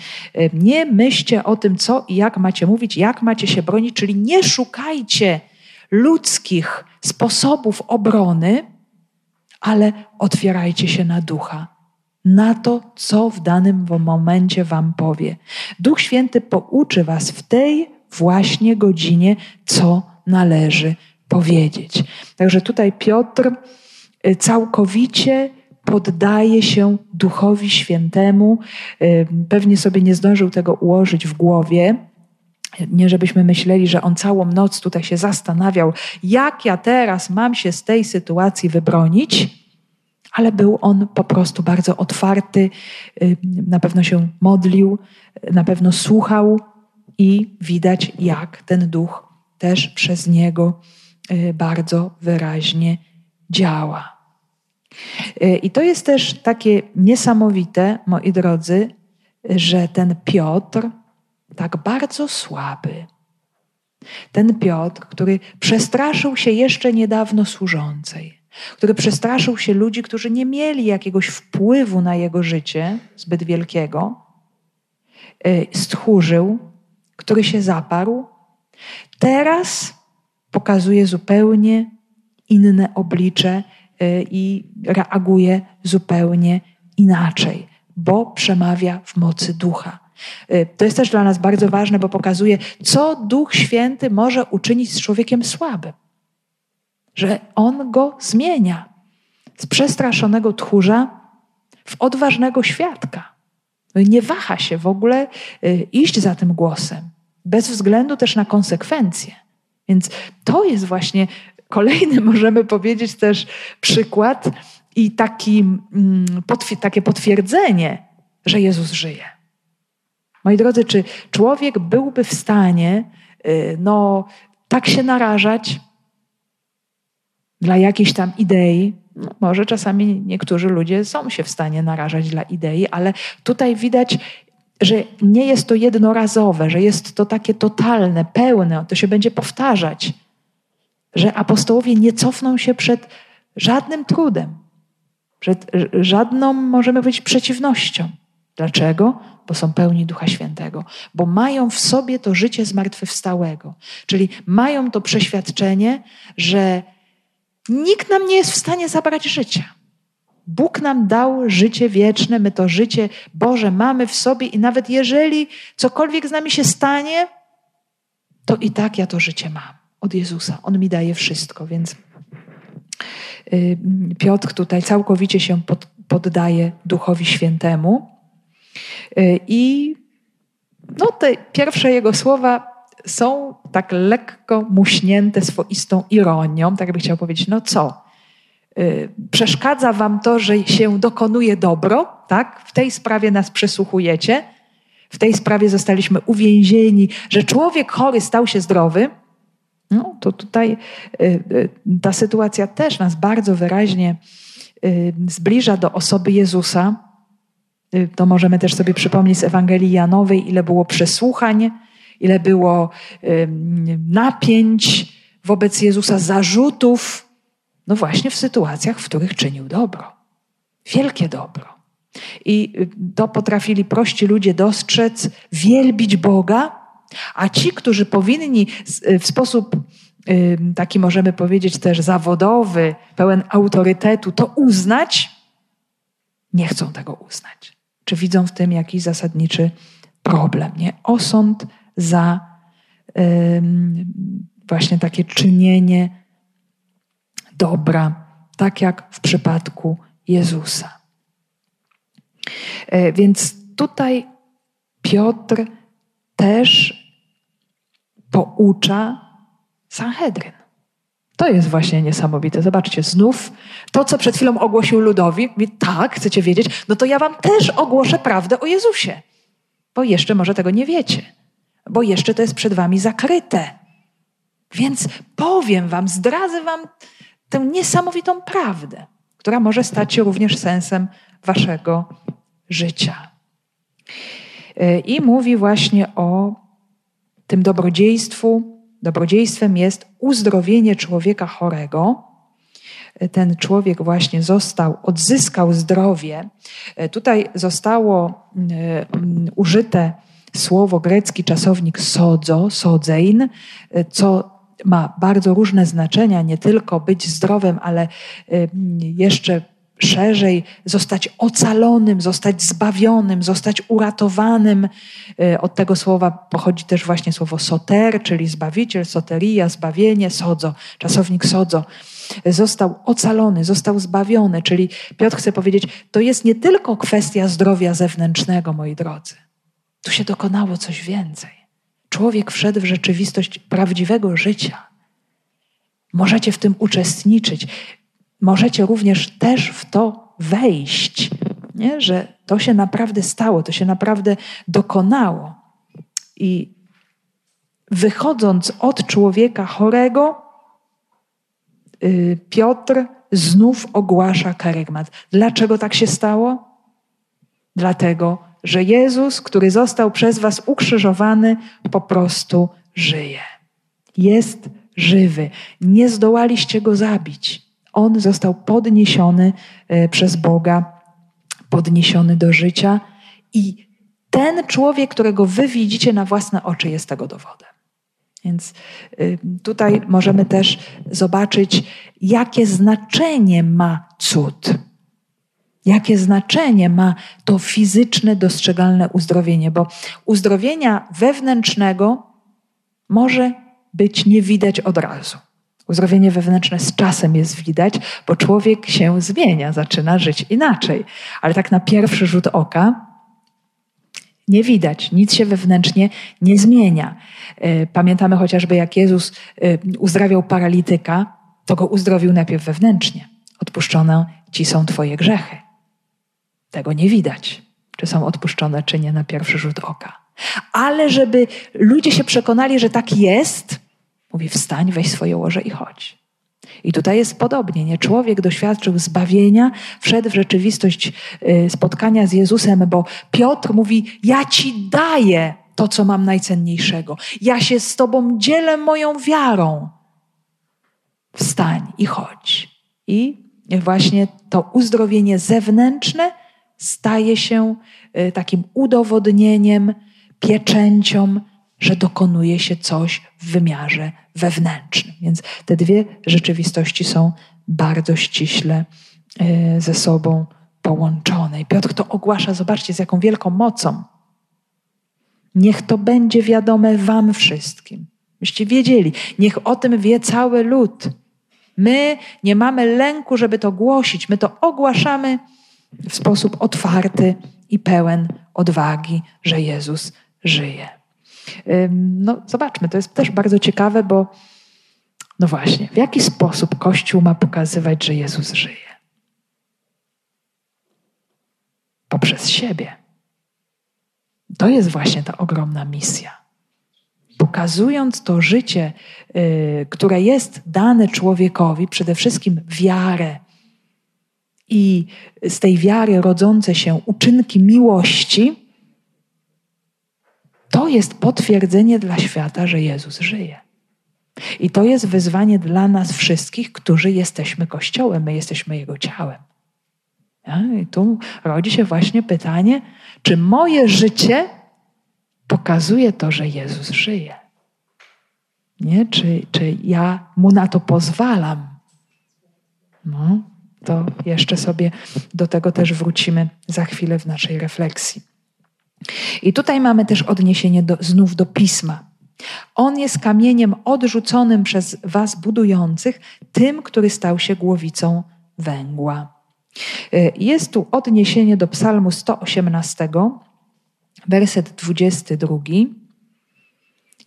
nie myślcie o tym, co i jak macie mówić, jak macie się bronić, czyli nie szukajcie ludzkich sposobów obrony, ale otwierajcie się na ducha, na to, co w danym momencie Wam powie. Duch Święty pouczy Was w tej właśnie godzinie, co należy powiedzieć. Także tutaj Piotr y, całkowicie poddaje się Duchowi Świętemu. Y, pewnie sobie nie zdążył tego ułożyć w głowie nie żebyśmy myśleli, że on całą noc tutaj się zastanawiał, jak ja teraz mam się z tej sytuacji wybronić, ale był on po prostu bardzo otwarty, na pewno się modlił, na pewno słuchał i widać, jak ten duch też przez niego y, bardzo wyraźnie działa. Y, I to jest też takie niesamowite, moi drodzy, że ten Piotr, tak bardzo słaby. Ten Piotr, który przestraszył się jeszcze niedawno służącej, który przestraszył się ludzi, którzy nie mieli jakiegoś wpływu na jego życie zbyt wielkiego, y, stchórzył, który się zaparł, teraz pokazuje zupełnie inne oblicze y, i reaguje zupełnie inaczej, bo przemawia w mocy ducha. Y, to jest też dla nas bardzo ważne, bo pokazuje, co Duch Święty może uczynić z człowiekiem słabym. Że On go zmienia z przestraszonego tchórza w odważnego świadka. No nie waha się w ogóle y, iść za tym głosem, bez względu też na konsekwencje. Więc to jest właśnie kolejny, możemy powiedzieć, też przykład i taki, mm, takie potwierdzenie, że Jezus żyje. Moi drodzy, czy człowiek byłby w stanie y, no, tak się narażać dla jakiejś tam idei? No, może czasami niektórzy ludzie są się w stanie narażać dla idei, ale tutaj widać, że nie jest to jednorazowe, że jest to takie totalne, pełne, to się będzie powtarzać, że apostołowie nie cofną się przed żadnym trudem, przed żadną, możemy powiedzieć, przeciwnością. Dlaczego? Bo są pełni Ducha Świętego, bo mają w sobie to życie zmartwychwstałego, czyli mają to przeświadczenie, że nikt nam nie jest w stanie zabrać życia. Bóg nam dał życie wieczne, my to życie Boże mamy w sobie i nawet jeżeli cokolwiek z nami się stanie, to i tak ja to życie mam od Jezusa. On mi daje wszystko, więc y, Piotr tutaj całkowicie się poddaje Duchowi Świętemu. Y, I no, te pierwsze jego słowa są tak lekko muśnięte swoistą ironią, tak by chciał powiedzieć, no co, y, przeszkadza wam to, że się dokonuje dobro, tak? W tej sprawie nas przesłuchujecie, w tej sprawie zostaliśmy uwięzieni, że człowiek chory stał się zdrowy, no to tutaj y, ta sytuacja też nas bardzo wyraźnie zbliża do osoby Jezusa, to możemy też sobie przypomnieć z Ewangelii Janowej, ile było przesłuchań, ile było napięć wobec Jezusa, zarzutów, no właśnie w sytuacjach, w których czynił dobro. Wielkie dobro. I y, to potrafili prości ludzie dostrzec, wielbić Boga, a ci, którzy powinni y, w sposób taki możemy powiedzieć też zawodowy, pełen autorytetu, to uznać, nie chcą tego uznać czy widzą w tym jakiś zasadniczy problem. Nie? Osąd za właśnie takie czynienie dobra, tak jak w przypadku Jezusa. E, więc tutaj Piotr też poucza Sanhedryn. To jest właśnie niesamowite. Zobaczcie, znów to, co przed chwilą ogłosił ludowi, mówi, tak, chcecie wiedzieć, no to ja wam też ogłoszę prawdę o Jezusie. Bo jeszcze może tego nie wiecie. Bo jeszcze to jest przed wami zakryte. Więc powiem wam, zdradzę wam tę niesamowitą prawdę, która może stać się również sensem waszego życia. I mówi właśnie o tym dobrodziejstwu, Dobrodziejstwem jest uzdrowienie człowieka chorego. Ten człowiek właśnie został, odzyskał zdrowie. Tutaj zostało mm, użyte słowo grecki czasownik sodzo, sodzein, co ma bardzo różne znaczenia, nie tylko być zdrowym, ale jeszcze szerzej zostać ocalonym, zostać zbawionym, zostać uratowanym. E, od tego słowa pochodzi też właśnie słowo soter, czyli zbawiciel, soteria, zbawienie, sodzo, czasownik sodzo. Został ocalony, został zbawiony, czyli Piotr chce powiedzieć, to jest nie tylko kwestia zdrowia zewnętrznego, moi drodzy. Tu się dokonało coś więcej. Człowiek wszedł w rzeczywistość prawdziwego życia. Możecie w tym uczestniczyć możecie również też w to wejść, nie? że to się naprawdę stało, to się naprawdę dokonało. I wychodząc od człowieka chorego, Piotr znów ogłasza karygmat. Dlaczego tak się stało? Dlatego, że Jezus, który został przez Was ukrzyżowany, po prostu żyje. Jest żywy. Nie zdołaliście go zabić. On został podniesiony e, przez Boga, podniesiony do życia i ten człowiek, którego wy widzicie na własne oczy, jest tego dowodem. Więc y, tutaj możemy też zobaczyć, jakie znaczenie ma cud. Jakie znaczenie ma to fizyczne, dostrzegalne uzdrowienie, bo uzdrowienia wewnętrznego może być nie widać od razu. Uzdrowienie wewnętrzne z czasem jest widać, bo człowiek się zmienia, zaczyna żyć inaczej. Ale tak na pierwszy rzut oka nie widać, nic się wewnętrznie nie zmienia. E, pamiętamy chociażby, jak Jezus e, uzdrawiał paralityka, to go uzdrowił najpierw wewnętrznie. Odpuszczone ci są Twoje grzechy. Tego nie widać, czy są odpuszczone, czy nie na pierwszy rzut oka. Ale żeby ludzie się przekonali, że tak jest, mówi: wstań, weź swoje łoże i chodź. I tutaj jest podobnie. Nie? Człowiek doświadczył zbawienia, wszedł w rzeczywistość y, spotkania z Jezusem, bo Piotr mówi: Ja ci daję to, co mam najcenniejszego. Ja się z Tobą dzielę moją wiarą. Wstań i chodź. I właśnie to uzdrowienie zewnętrzne staje się y, takim udowodnieniem, pieczęcią, że dokonuje się coś w wymiarze wewnętrznym. Więc te dwie rzeczywistości są bardzo ściśle y, ze sobą połączone. I Piotr to ogłasza, zobaczcie, z jaką wielką mocą. Niech to będzie wiadome Wam wszystkim. Byście wiedzieli, niech o tym wie cały lud. My nie mamy lęku, żeby to głosić, my to ogłaszamy w sposób otwarty i pełen odwagi, że Jezus żyje. No, zobaczmy, to jest też bardzo ciekawe, bo no właśnie, w jaki sposób Kościół ma pokazywać, że Jezus żyje? Poprzez siebie. To jest właśnie ta ogromna misja. Pokazując to życie, y, które jest dane człowiekowi, przede wszystkim wiarę i z tej wiary rodzące się uczynki miłości, to jest potwierdzenie dla świata, że Jezus żyje. I to jest wyzwanie dla nas wszystkich, którzy jesteśmy Kościołem, my jesteśmy Jego ciałem. I tu rodzi się właśnie pytanie, czy moje życie pokazuje to, że Jezus żyje? Nie? Czy, czy ja mu na to pozwalam? No, to jeszcze sobie do tego też wrócimy za chwilę w naszej refleksji. I tutaj mamy też odniesienie do, znów do pisma. On jest kamieniem odrzuconym przez Was budujących, tym, który stał się głowicą węgła. Y, jest tu odniesienie do Psalmu 118, werset 22.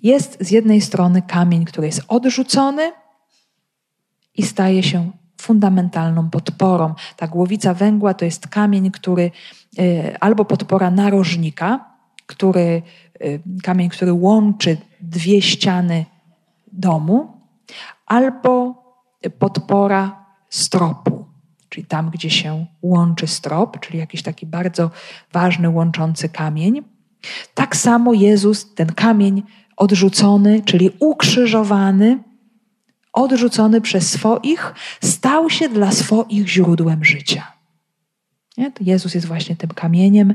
Jest z jednej strony kamień, który jest odrzucony i staje się fundamentalną podporą. Ta głowica węgła to jest kamień, który albo podpora narożnika, który, y, kamień, który łączy dwie ściany domu, albo podpora stropu, czyli tam, gdzie się łączy strop, czyli jakiś taki bardzo ważny łączący kamień. Tak samo Jezus, ten kamień odrzucony, czyli ukrzyżowany, odrzucony przez swoich, stał się dla swoich źródłem życia. Nie? Jezus jest właśnie tym kamieniem.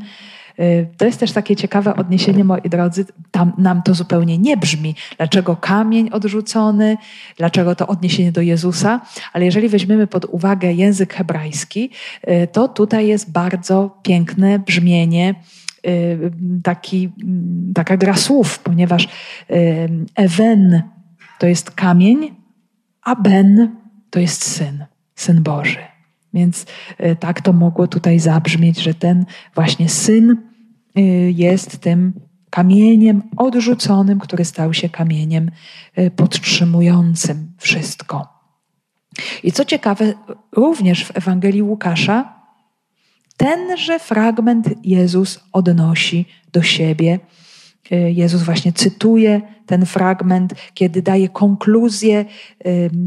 Y, to jest też takie ciekawe odniesienie, moi drodzy. Tam nam to zupełnie nie brzmi. Dlaczego kamień odrzucony? Dlaczego to odniesienie do Jezusa? Ale jeżeli weźmiemy pod uwagę język hebrajski, y, to tutaj jest bardzo piękne brzmienie y, taki, taka gra słów, ponieważ Ewen to jest kamień, a Ben to jest syn, syn Boży. Więc e, tak to mogło tutaj zabrzmieć, że ten właśnie syn e, jest tym kamieniem odrzuconym, który stał się kamieniem e, podtrzymującym wszystko. I co ciekawe, również w Ewangelii Łukasza tenże fragment Jezus odnosi do siebie Jezus właśnie cytuje ten fragment, kiedy daje konkluzję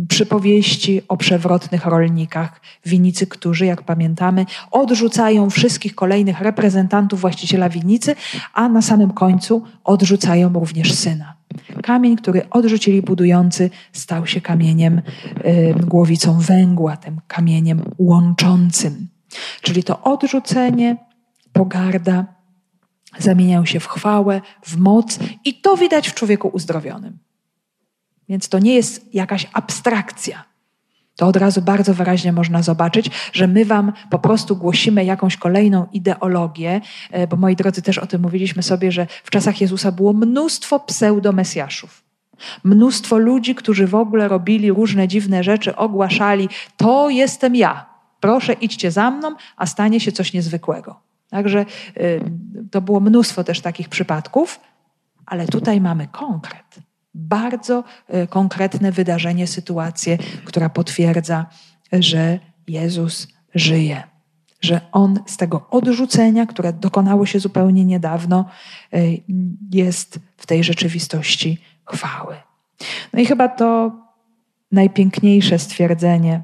przypowieści o przewrotnych rolnikach. Winicy, którzy, jak pamiętamy, odrzucają wszystkich kolejnych reprezentantów właściciela winnicy, a na samym końcu odrzucają również syna. Kamień, który odrzucili budujący, stał się kamieniem, głowicą węgła, tym kamieniem łączącym. Czyli to odrzucenie, pogarda, zamieniają się w chwałę, w moc i to widać w człowieku uzdrowionym. Więc to nie jest jakaś abstrakcja. To od razu bardzo wyraźnie można zobaczyć, że my Wam po prostu głosimy jakąś kolejną ideologię, e, bo moi drodzy, też o tym mówiliśmy sobie, że w czasach Jezusa było mnóstwo pseudomesjaszów. Mnóstwo ludzi, którzy w ogóle robili różne dziwne rzeczy, ogłaszali: To jestem ja, proszę idźcie za mną, a stanie się coś niezwykłego. Także y, to było mnóstwo też takich przypadków, ale tutaj mamy konkret. Bardzo y, konkretne wydarzenie, sytuację, która potwierdza, że Jezus żyje. że on z tego odrzucenia, które dokonało się zupełnie niedawno, y, jest w tej rzeczywistości chwały. No i chyba to najpiękniejsze stwierdzenie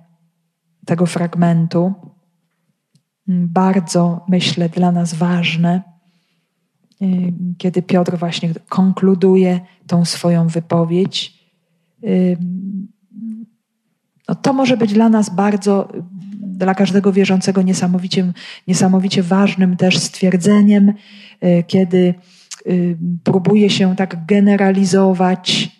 tego fragmentu, bardzo myślę dla nas ważne, y, kiedy Piotr właśnie konkluduje tą swoją wypowiedź. Y, no to może być dla nas bardzo, dla każdego wierzącego niesamowicie, niesamowicie ważnym też stwierdzeniem, y, kiedy próbuje się tak generalizować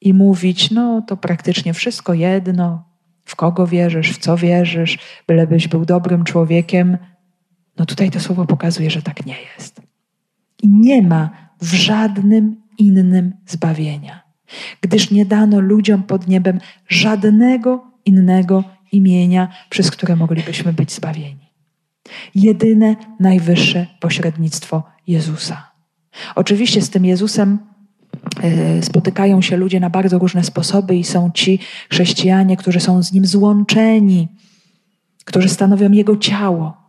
i mówić, no to praktycznie wszystko jedno, w kogo wierzysz, w co wierzysz, bylebyś był dobrym człowiekiem. No tutaj to słowo pokazuje, że tak nie jest. I nie ma w żadnym innym zbawienia, gdyż nie dano ludziom pod niebem żadnego innego imienia, przez które moglibyśmy być zbawieni. Jedyne, najwyższe pośrednictwo Jezusa. Oczywiście z tym Jezusem spotykają się ludzie na bardzo różne sposoby i są ci chrześcijanie, którzy są z nim złączeni, którzy stanowią jego ciało.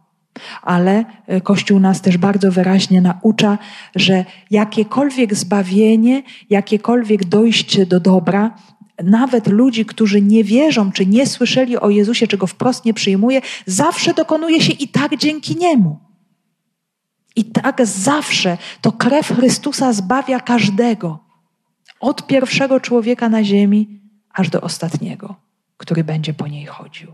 Ale e, Kościół nas też bardzo wyraźnie naucza, że jakiekolwiek zbawienie, jakiekolwiek dojście do dobra, nawet ludzi, którzy nie wierzą, czy nie słyszeli o Jezusie, czy go wprost nie przyjmuje, zawsze dokonuje się i tak dzięki niemu. I tak zawsze to krew Chrystusa zbawia każdego. Od pierwszego człowieka na ziemi, aż do ostatniego, który będzie po niej chodził.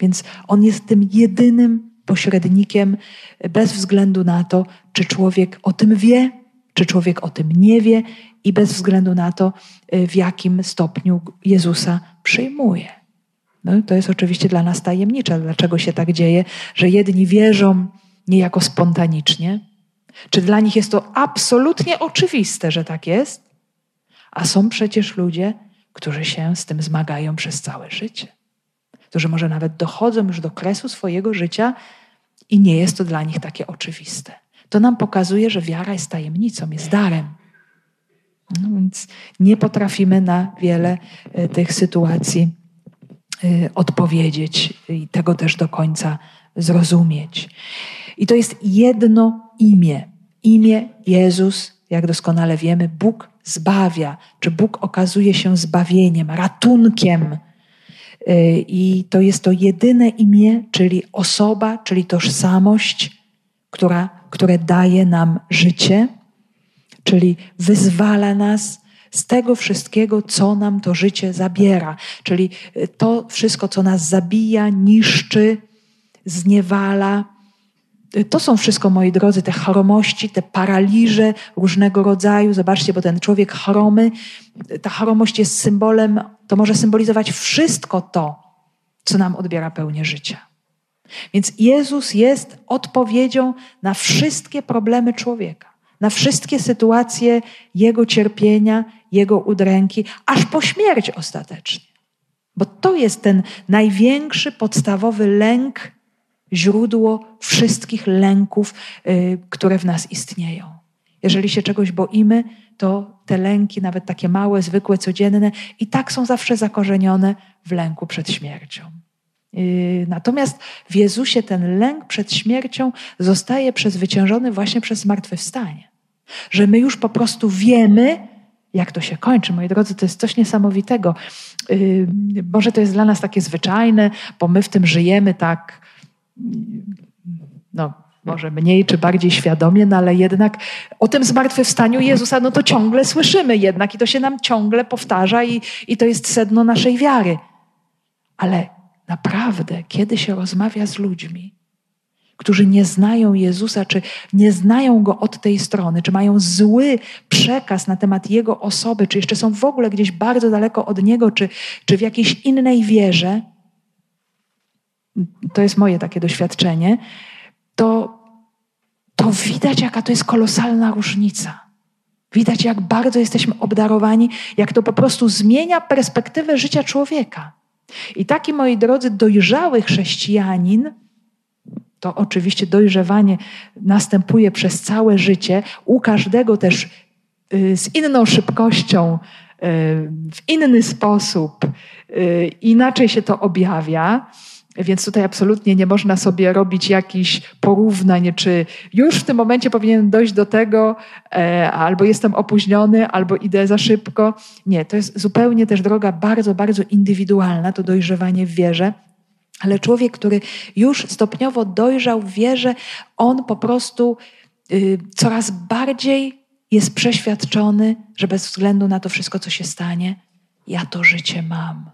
Więc on jest tym jedynym pośrednikiem, bez względu na to, czy człowiek o tym wie, czy człowiek o tym nie wie, i bez względu na to, w jakim stopniu Jezusa przyjmuje. No, to jest oczywiście dla nas tajemnicze, dlaczego się tak dzieje, że jedni wierzą niejako spontanicznie. Czy dla nich jest to absolutnie oczywiste, że tak jest? A są przecież ludzie, którzy się z tym zmagają przez całe życie. Którzy może nawet dochodzą już do kresu swojego życia i nie jest to dla nich takie oczywiste. To nam pokazuje, że wiara jest tajemnicą, jest darem. No więc nie potrafimy na wiele e, tych sytuacji e, odpowiedzieć i tego też do końca zrozumieć. I to jest jedno imię. Imię Jezus, jak doskonale wiemy, Bóg zbawia, czy Bóg okazuje się zbawieniem, ratunkiem. Y, I to jest to jedyne imię, czyli osoba, czyli tożsamość, która, które daje nam życie, czyli wyzwala nas z tego wszystkiego, co nam to życie zabiera, czyli to wszystko, co nas zabija, niszczy, zniewala, to są wszystko, moi drodzy, te chromości, te paraliże różnego rodzaju. Zobaczcie, bo ten człowiek chromy, ta chromość jest symbolem, to może symbolizować wszystko to, co nam odbiera pełnię życia. Więc Jezus jest odpowiedzią na wszystkie problemy człowieka, na wszystkie sytuacje Jego cierpienia, Jego udręki, aż po śmierć ostatecznie. Bo to jest ten największy, podstawowy lęk źródło wszystkich lęków, y, które w nas istnieją. Jeżeli się czegoś boimy, to te lęki, nawet takie małe, zwykłe, codzienne, i tak są zawsze zakorzenione w lęku przed śmiercią. Y, natomiast w Jezusie ten lęk przed śmiercią zostaje przezwyciężony właśnie przez zmartwychwstanie. Że my już po prostu wiemy, jak to się kończy. Moi drodzy, to jest coś niesamowitego. Y, może to jest dla nas takie zwyczajne, bo my w tym żyjemy tak no, może mniej czy bardziej świadomie, no ale jednak o tym zmartwychwstaniu Jezusa, no to ciągle słyszymy jednak i to się nam ciągle powtarza i, i to jest sedno naszej wiary. Ale naprawdę, kiedy się rozmawia z ludźmi, którzy nie znają Jezusa, czy nie znają Go od tej strony, czy mają zły przekaz na temat Jego osoby, czy jeszcze są w ogóle gdzieś bardzo daleko od Niego, czy, czy w jakiejś innej wierze, to jest moje takie doświadczenie, to, to widać, jaka to jest kolosalna różnica. Widać, jak bardzo jesteśmy obdarowani, jak to po prostu zmienia perspektywę życia człowieka. I taki, moi drodzy, dojrzały chrześcijanin, to oczywiście dojrzewanie następuje przez całe życie, u każdego też y, z inną szybkością, y, w inny sposób, y, inaczej się to objawia Więc tutaj absolutnie nie można sobie robić jakichś porównań, czy już w tym momencie powinien dojść do tego, e, albo jestem opóźniony, albo idę za szybko. Nie, to jest zupełnie też droga bardzo, bardzo indywidualna, to dojrzewanie w wierze. Ale człowiek, który już stopniowo dojrzał w wierze, on po prostu y, coraz bardziej jest przeświadczony, że bez względu na to wszystko, co się stanie, ja to życie mam.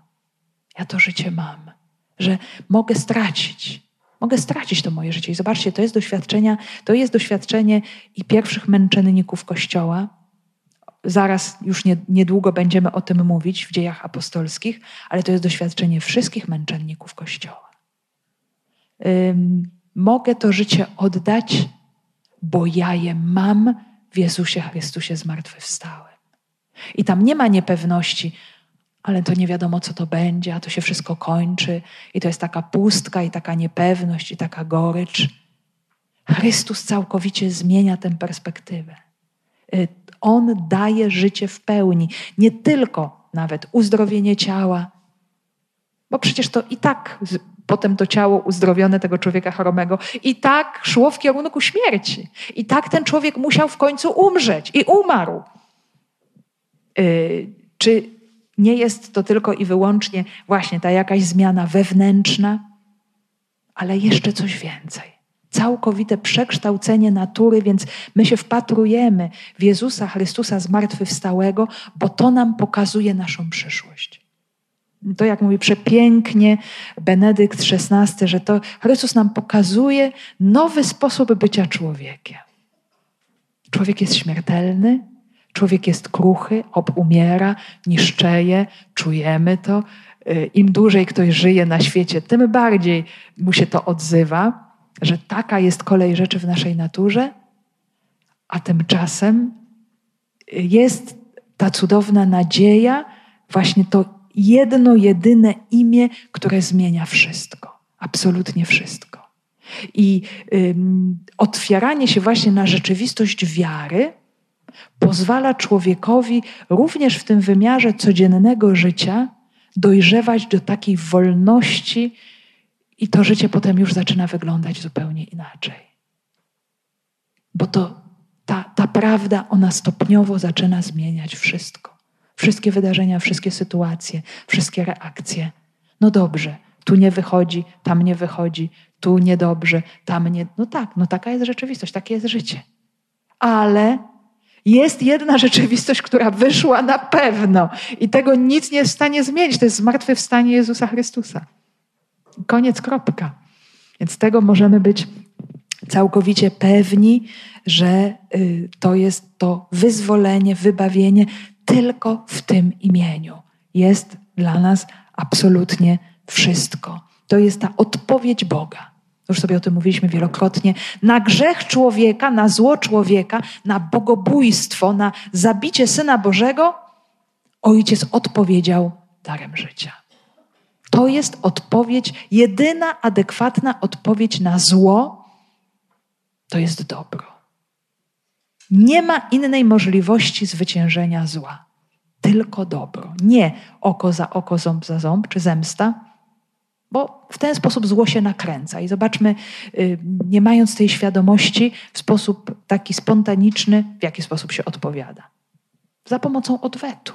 Ja to życie mam że mogę stracić. Mogę stracić to moje życie. I zobaczcie, to jest doświadczenia, to jest doświadczenie i pierwszych męczenników Kościoła. Zaraz, już nie, niedługo będziemy o tym mówić w dziejach apostolskich, ale to jest doświadczenie wszystkich męczenników Kościoła. Ym, mogę to życie oddać, bo ja je mam w Jezusie Chrystusie zmartwychwstałym. I tam nie ma niepewności, ale to nie wiadomo, co to będzie, a to się wszystko kończy, i to jest taka pustka, i taka niepewność, i taka gorycz. Chrystus całkowicie zmienia tę perspektywę. Y, On daje życie w pełni, nie tylko nawet uzdrowienie ciała, bo przecież to i tak potem to ciało uzdrowione tego człowieka choromego i tak szło w kierunku śmierci. I tak ten człowiek musiał w końcu umrzeć i umarł. Yy, czy nie jest to tylko i wyłącznie właśnie ta jakaś zmiana wewnętrzna, ale jeszcze coś więcej. Całkowite przekształcenie natury, więc my się wpatrujemy w Jezusa Chrystusa zmartwychwstałego, bo to nam pokazuje naszą przyszłość. To, jak mówi przepięknie Benedykt XVI, że to Chrystus nam pokazuje nowy sposób bycia człowiekiem. Człowiek jest śmiertelny, Człowiek jest kruchy, obumiera, niszczeje, czujemy to. Y, Im dłużej ktoś żyje na świecie, tym bardziej mu się to odzywa, że taka jest kolej rzeczy w naszej naturze, a tymczasem jest ta cudowna nadzieja, właśnie to jedno, jedyne imię, które zmienia wszystko, absolutnie wszystko. I otwieranie się właśnie na rzeczywistość wiary pozwala człowiekowi również w tym wymiarze codziennego życia dojrzewać do takiej wolności i to życie potem już zaczyna wyglądać zupełnie inaczej. Bo to ta, ta prawda, ona stopniowo zaczyna zmieniać wszystko. Wszystkie wydarzenia, wszystkie sytuacje, wszystkie reakcje. No dobrze, tu nie wychodzi, tam nie wychodzi, tu niedobrze, tam nie. No tak, no taka jest rzeczywistość, takie jest życie. Ale jest jedna rzeczywistość, która wyszła na pewno i tego nic nie jest w stanie zmienić. To jest zmartwychwstanie Jezusa Chrystusa. Koniec, kropka. Więc tego możemy być całkowicie pewni, że y, to jest to wyzwolenie, wybawienie tylko w tym imieniu. Jest dla nas absolutnie wszystko. To jest ta odpowiedź Boga już sobie o tym mówiliśmy wielokrotnie, na grzech człowieka, na zło człowieka, na bogobójstwo, na zabicie Syna Bożego, Ojciec odpowiedział darem życia. To jest odpowiedź, jedyna adekwatna odpowiedź na zło, to jest dobro. Nie ma innej możliwości zwyciężenia zła, tylko dobro. Nie oko za oko, ząb za ząb czy zemsta, bo w ten sposób zło się nakręca. I zobaczmy, y, nie mając tej świadomości, w sposób taki spontaniczny, w jaki sposób się odpowiada. Za pomocą odwetu.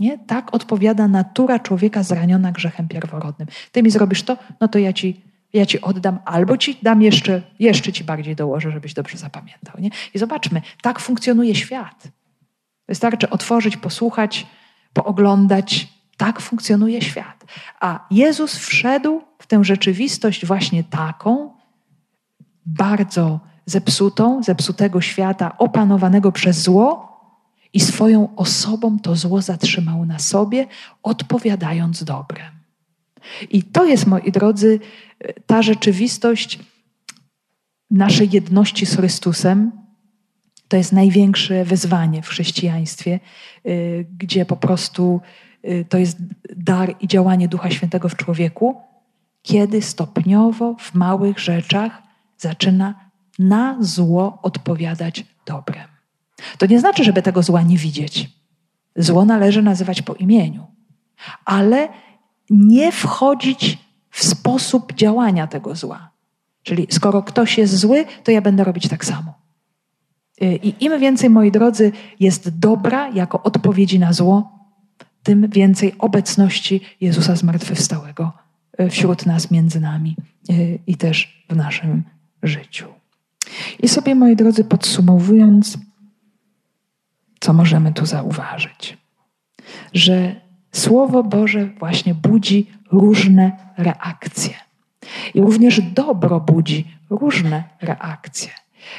Nie? Tak odpowiada natura człowieka zraniona grzechem pierworodnym. Ty mi zrobisz to, no to ja ci, ja ci oddam, albo ci dam jeszcze, jeszcze ci bardziej dołożę, żebyś dobrze zapamiętał. Nie? I zobaczmy, tak funkcjonuje świat. Wystarczy otworzyć, posłuchać, pooglądać, tak funkcjonuje świat. A Jezus wszedł w tę rzeczywistość właśnie taką, bardzo zepsutą, zepsutego świata, opanowanego przez zło, i swoją osobą to zło zatrzymał na sobie, odpowiadając dobrem. I to jest, moi drodzy, ta rzeczywistość naszej jedności z Chrystusem. To jest największe wyzwanie w chrześcijaństwie, y, gdzie po prostu to jest dar i działanie Ducha Świętego w człowieku, kiedy stopniowo w małych rzeczach zaczyna na zło odpowiadać dobrem. To nie znaczy, żeby tego zła nie widzieć. Zło należy nazywać po imieniu, ale nie wchodzić w sposób działania tego zła. Czyli skoro ktoś jest zły, to ja będę robić tak samo. Y, I im więcej, moi drodzy, jest dobra jako odpowiedzi na zło, tym więcej obecności Jezusa zmartwychwstałego y, wśród nas, między nami y, i też w naszym życiu. I sobie, moi drodzy, podsumowując, co możemy tu zauważyć? Że Słowo Boże właśnie budzi różne reakcje. I również dobro budzi różne reakcje.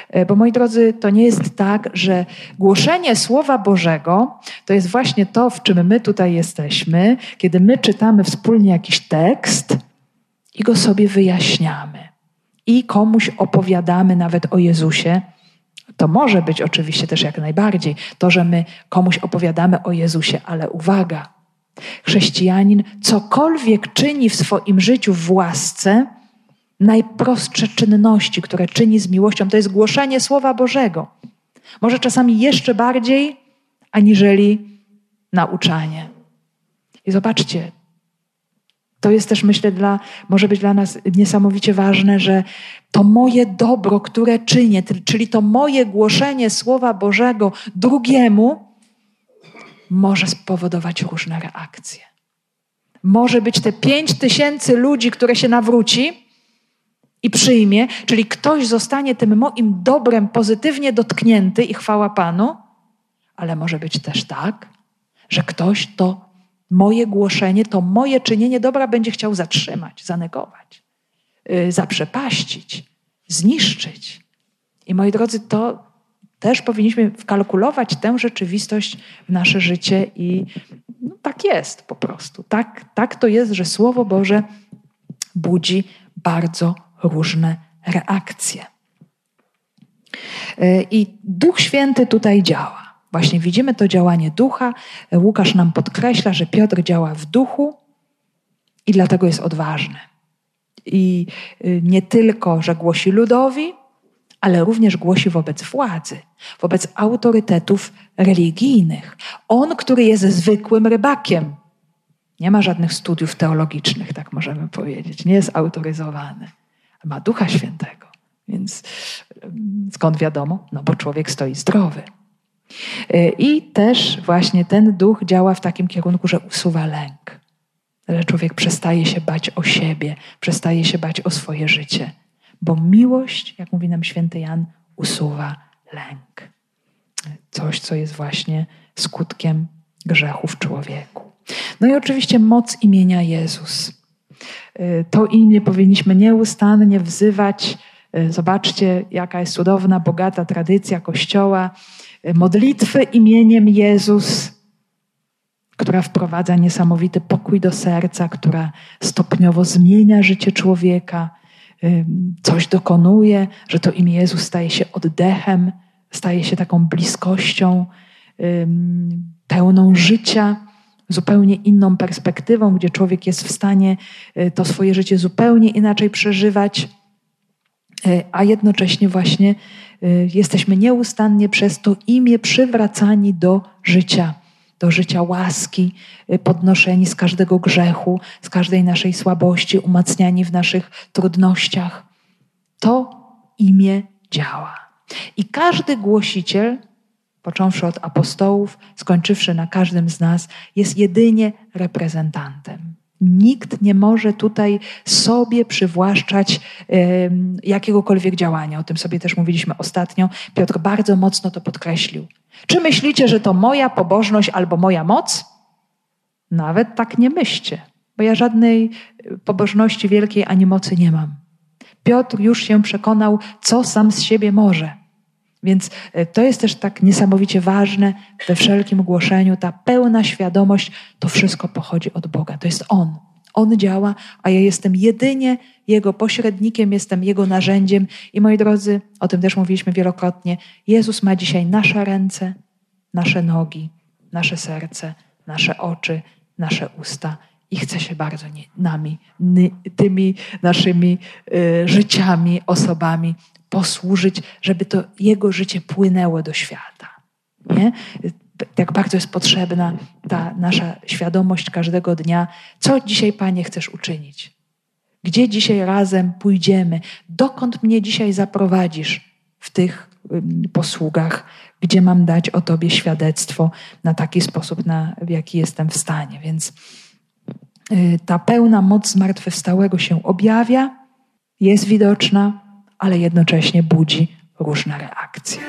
E, bo moi drodzy, to nie jest tak, że głoszenie Słowa Bożego to jest właśnie to, w czym my tutaj jesteśmy, kiedy my czytamy wspólnie jakiś tekst i go sobie wyjaśniamy. I komuś opowiadamy nawet o Jezusie. To może być oczywiście też jak najbardziej to, że my komuś opowiadamy o Jezusie, ale uwaga, chrześcijanin cokolwiek czyni w swoim życiu w łasce, najprostsze czynności, które czyni z miłością, to jest głoszenie Słowa Bożego. Może czasami jeszcze bardziej aniżeli nauczanie. I zobaczcie, to jest też, myślę, dla, może być dla nas niesamowicie ważne, że to moje dobro, które czynię, czyli to moje głoszenie Słowa Bożego drugiemu, może spowodować różne reakcje. Może być te pięć tysięcy ludzi, które się nawróci, i przyjmie, czyli ktoś zostanie tym moim dobrem pozytywnie dotknięty i chwała Panu, ale może być też tak, że ktoś to moje głoszenie, to moje czynienie dobra będzie chciał zatrzymać, zanegować, yy, zaprzepaścić, zniszczyć. I moi drodzy, to też powinniśmy wkalkulować tę rzeczywistość w nasze życie i no, tak jest po prostu. Tak, tak to jest, że Słowo Boże budzi bardzo różne reakcje. E, I Duch Święty tutaj działa. Właśnie widzimy to działanie ducha. Łukasz nam podkreśla, że Piotr działa w duchu i dlatego jest odważny. I y, nie tylko, że głosi ludowi, ale również głosi wobec władzy, wobec autorytetów religijnych. On, który jest zwykłym rybakiem, nie ma żadnych studiów teologicznych, tak możemy powiedzieć, nie jest autoryzowany ma Ducha Świętego. Więc skąd wiadomo? No bo człowiek stoi zdrowy. Y, I też właśnie ten duch działa w takim kierunku, że usuwa lęk. Że człowiek przestaje się bać o siebie, przestaje się bać o swoje życie. Bo miłość, jak mówi nam święty Jan, usuwa lęk. Coś, co jest właśnie skutkiem grzechu w człowieku. No i oczywiście moc imienia Jezus. Y, to imię powinniśmy nieustannie wzywać. Y, zobaczcie, jaka jest cudowna, bogata tradycja Kościoła. Y, modlitwy imieniem Jezus, która wprowadza niesamowity pokój do serca, która stopniowo zmienia życie człowieka, coś dokonuje, że to imię Jezus staje się oddechem, staje się taką bliskością, pełną życia zupełnie inną perspektywą, gdzie człowiek jest w stanie e, to swoje życie zupełnie inaczej przeżywać, e, a jednocześnie właśnie e, jesteśmy nieustannie przez to imię przywracani do życia, do życia łaski, podnoszeni z każdego grzechu, z każdej naszej słabości, umacniani w naszych trudnościach. To imię działa. I każdy głosiciel począwszy od apostołów, skończywszy na każdym z nas, jest jedynie reprezentantem. Nikt nie może tutaj sobie przywłaszczać um, jakiegokolwiek działania. O tym sobie też mówiliśmy ostatnio. Piotr bardzo mocno to podkreślił. Czy myślicie, że to moja pobożność albo moja moc? Nawet tak nie myślcie, bo ja żadnej pobożności wielkiej ani mocy nie mam. Piotr już się przekonał, co sam z siebie może. Więc e, to jest też tak niesamowicie ważne we wszelkim głoszeniu, ta pełna świadomość, to wszystko pochodzi od Boga. To jest On. On działa, a ja jestem jedynie Jego pośrednikiem, jestem Jego narzędziem. I moi drodzy, o tym też mówiliśmy wielokrotnie, Jezus ma dzisiaj nasze ręce, nasze nogi, nasze serce, nasze oczy, nasze usta i chce się bardzo nami, tymi naszymi y, życiami, osobami posłużyć, żeby to jego życie płynęło do świata. Nie? Jak bardzo jest potrzebna ta nasza świadomość każdego dnia, co dzisiaj, Panie, chcesz uczynić. Gdzie dzisiaj razem pójdziemy? Dokąd mnie dzisiaj zaprowadzisz w tych posługach, gdzie mam dać o Tobie świadectwo na taki sposób, na, w jaki jestem w stanie. Więc y, ta pełna moc zmartwychwstałego się objawia, jest widoczna, ale jednocześnie budzi różne reakcje.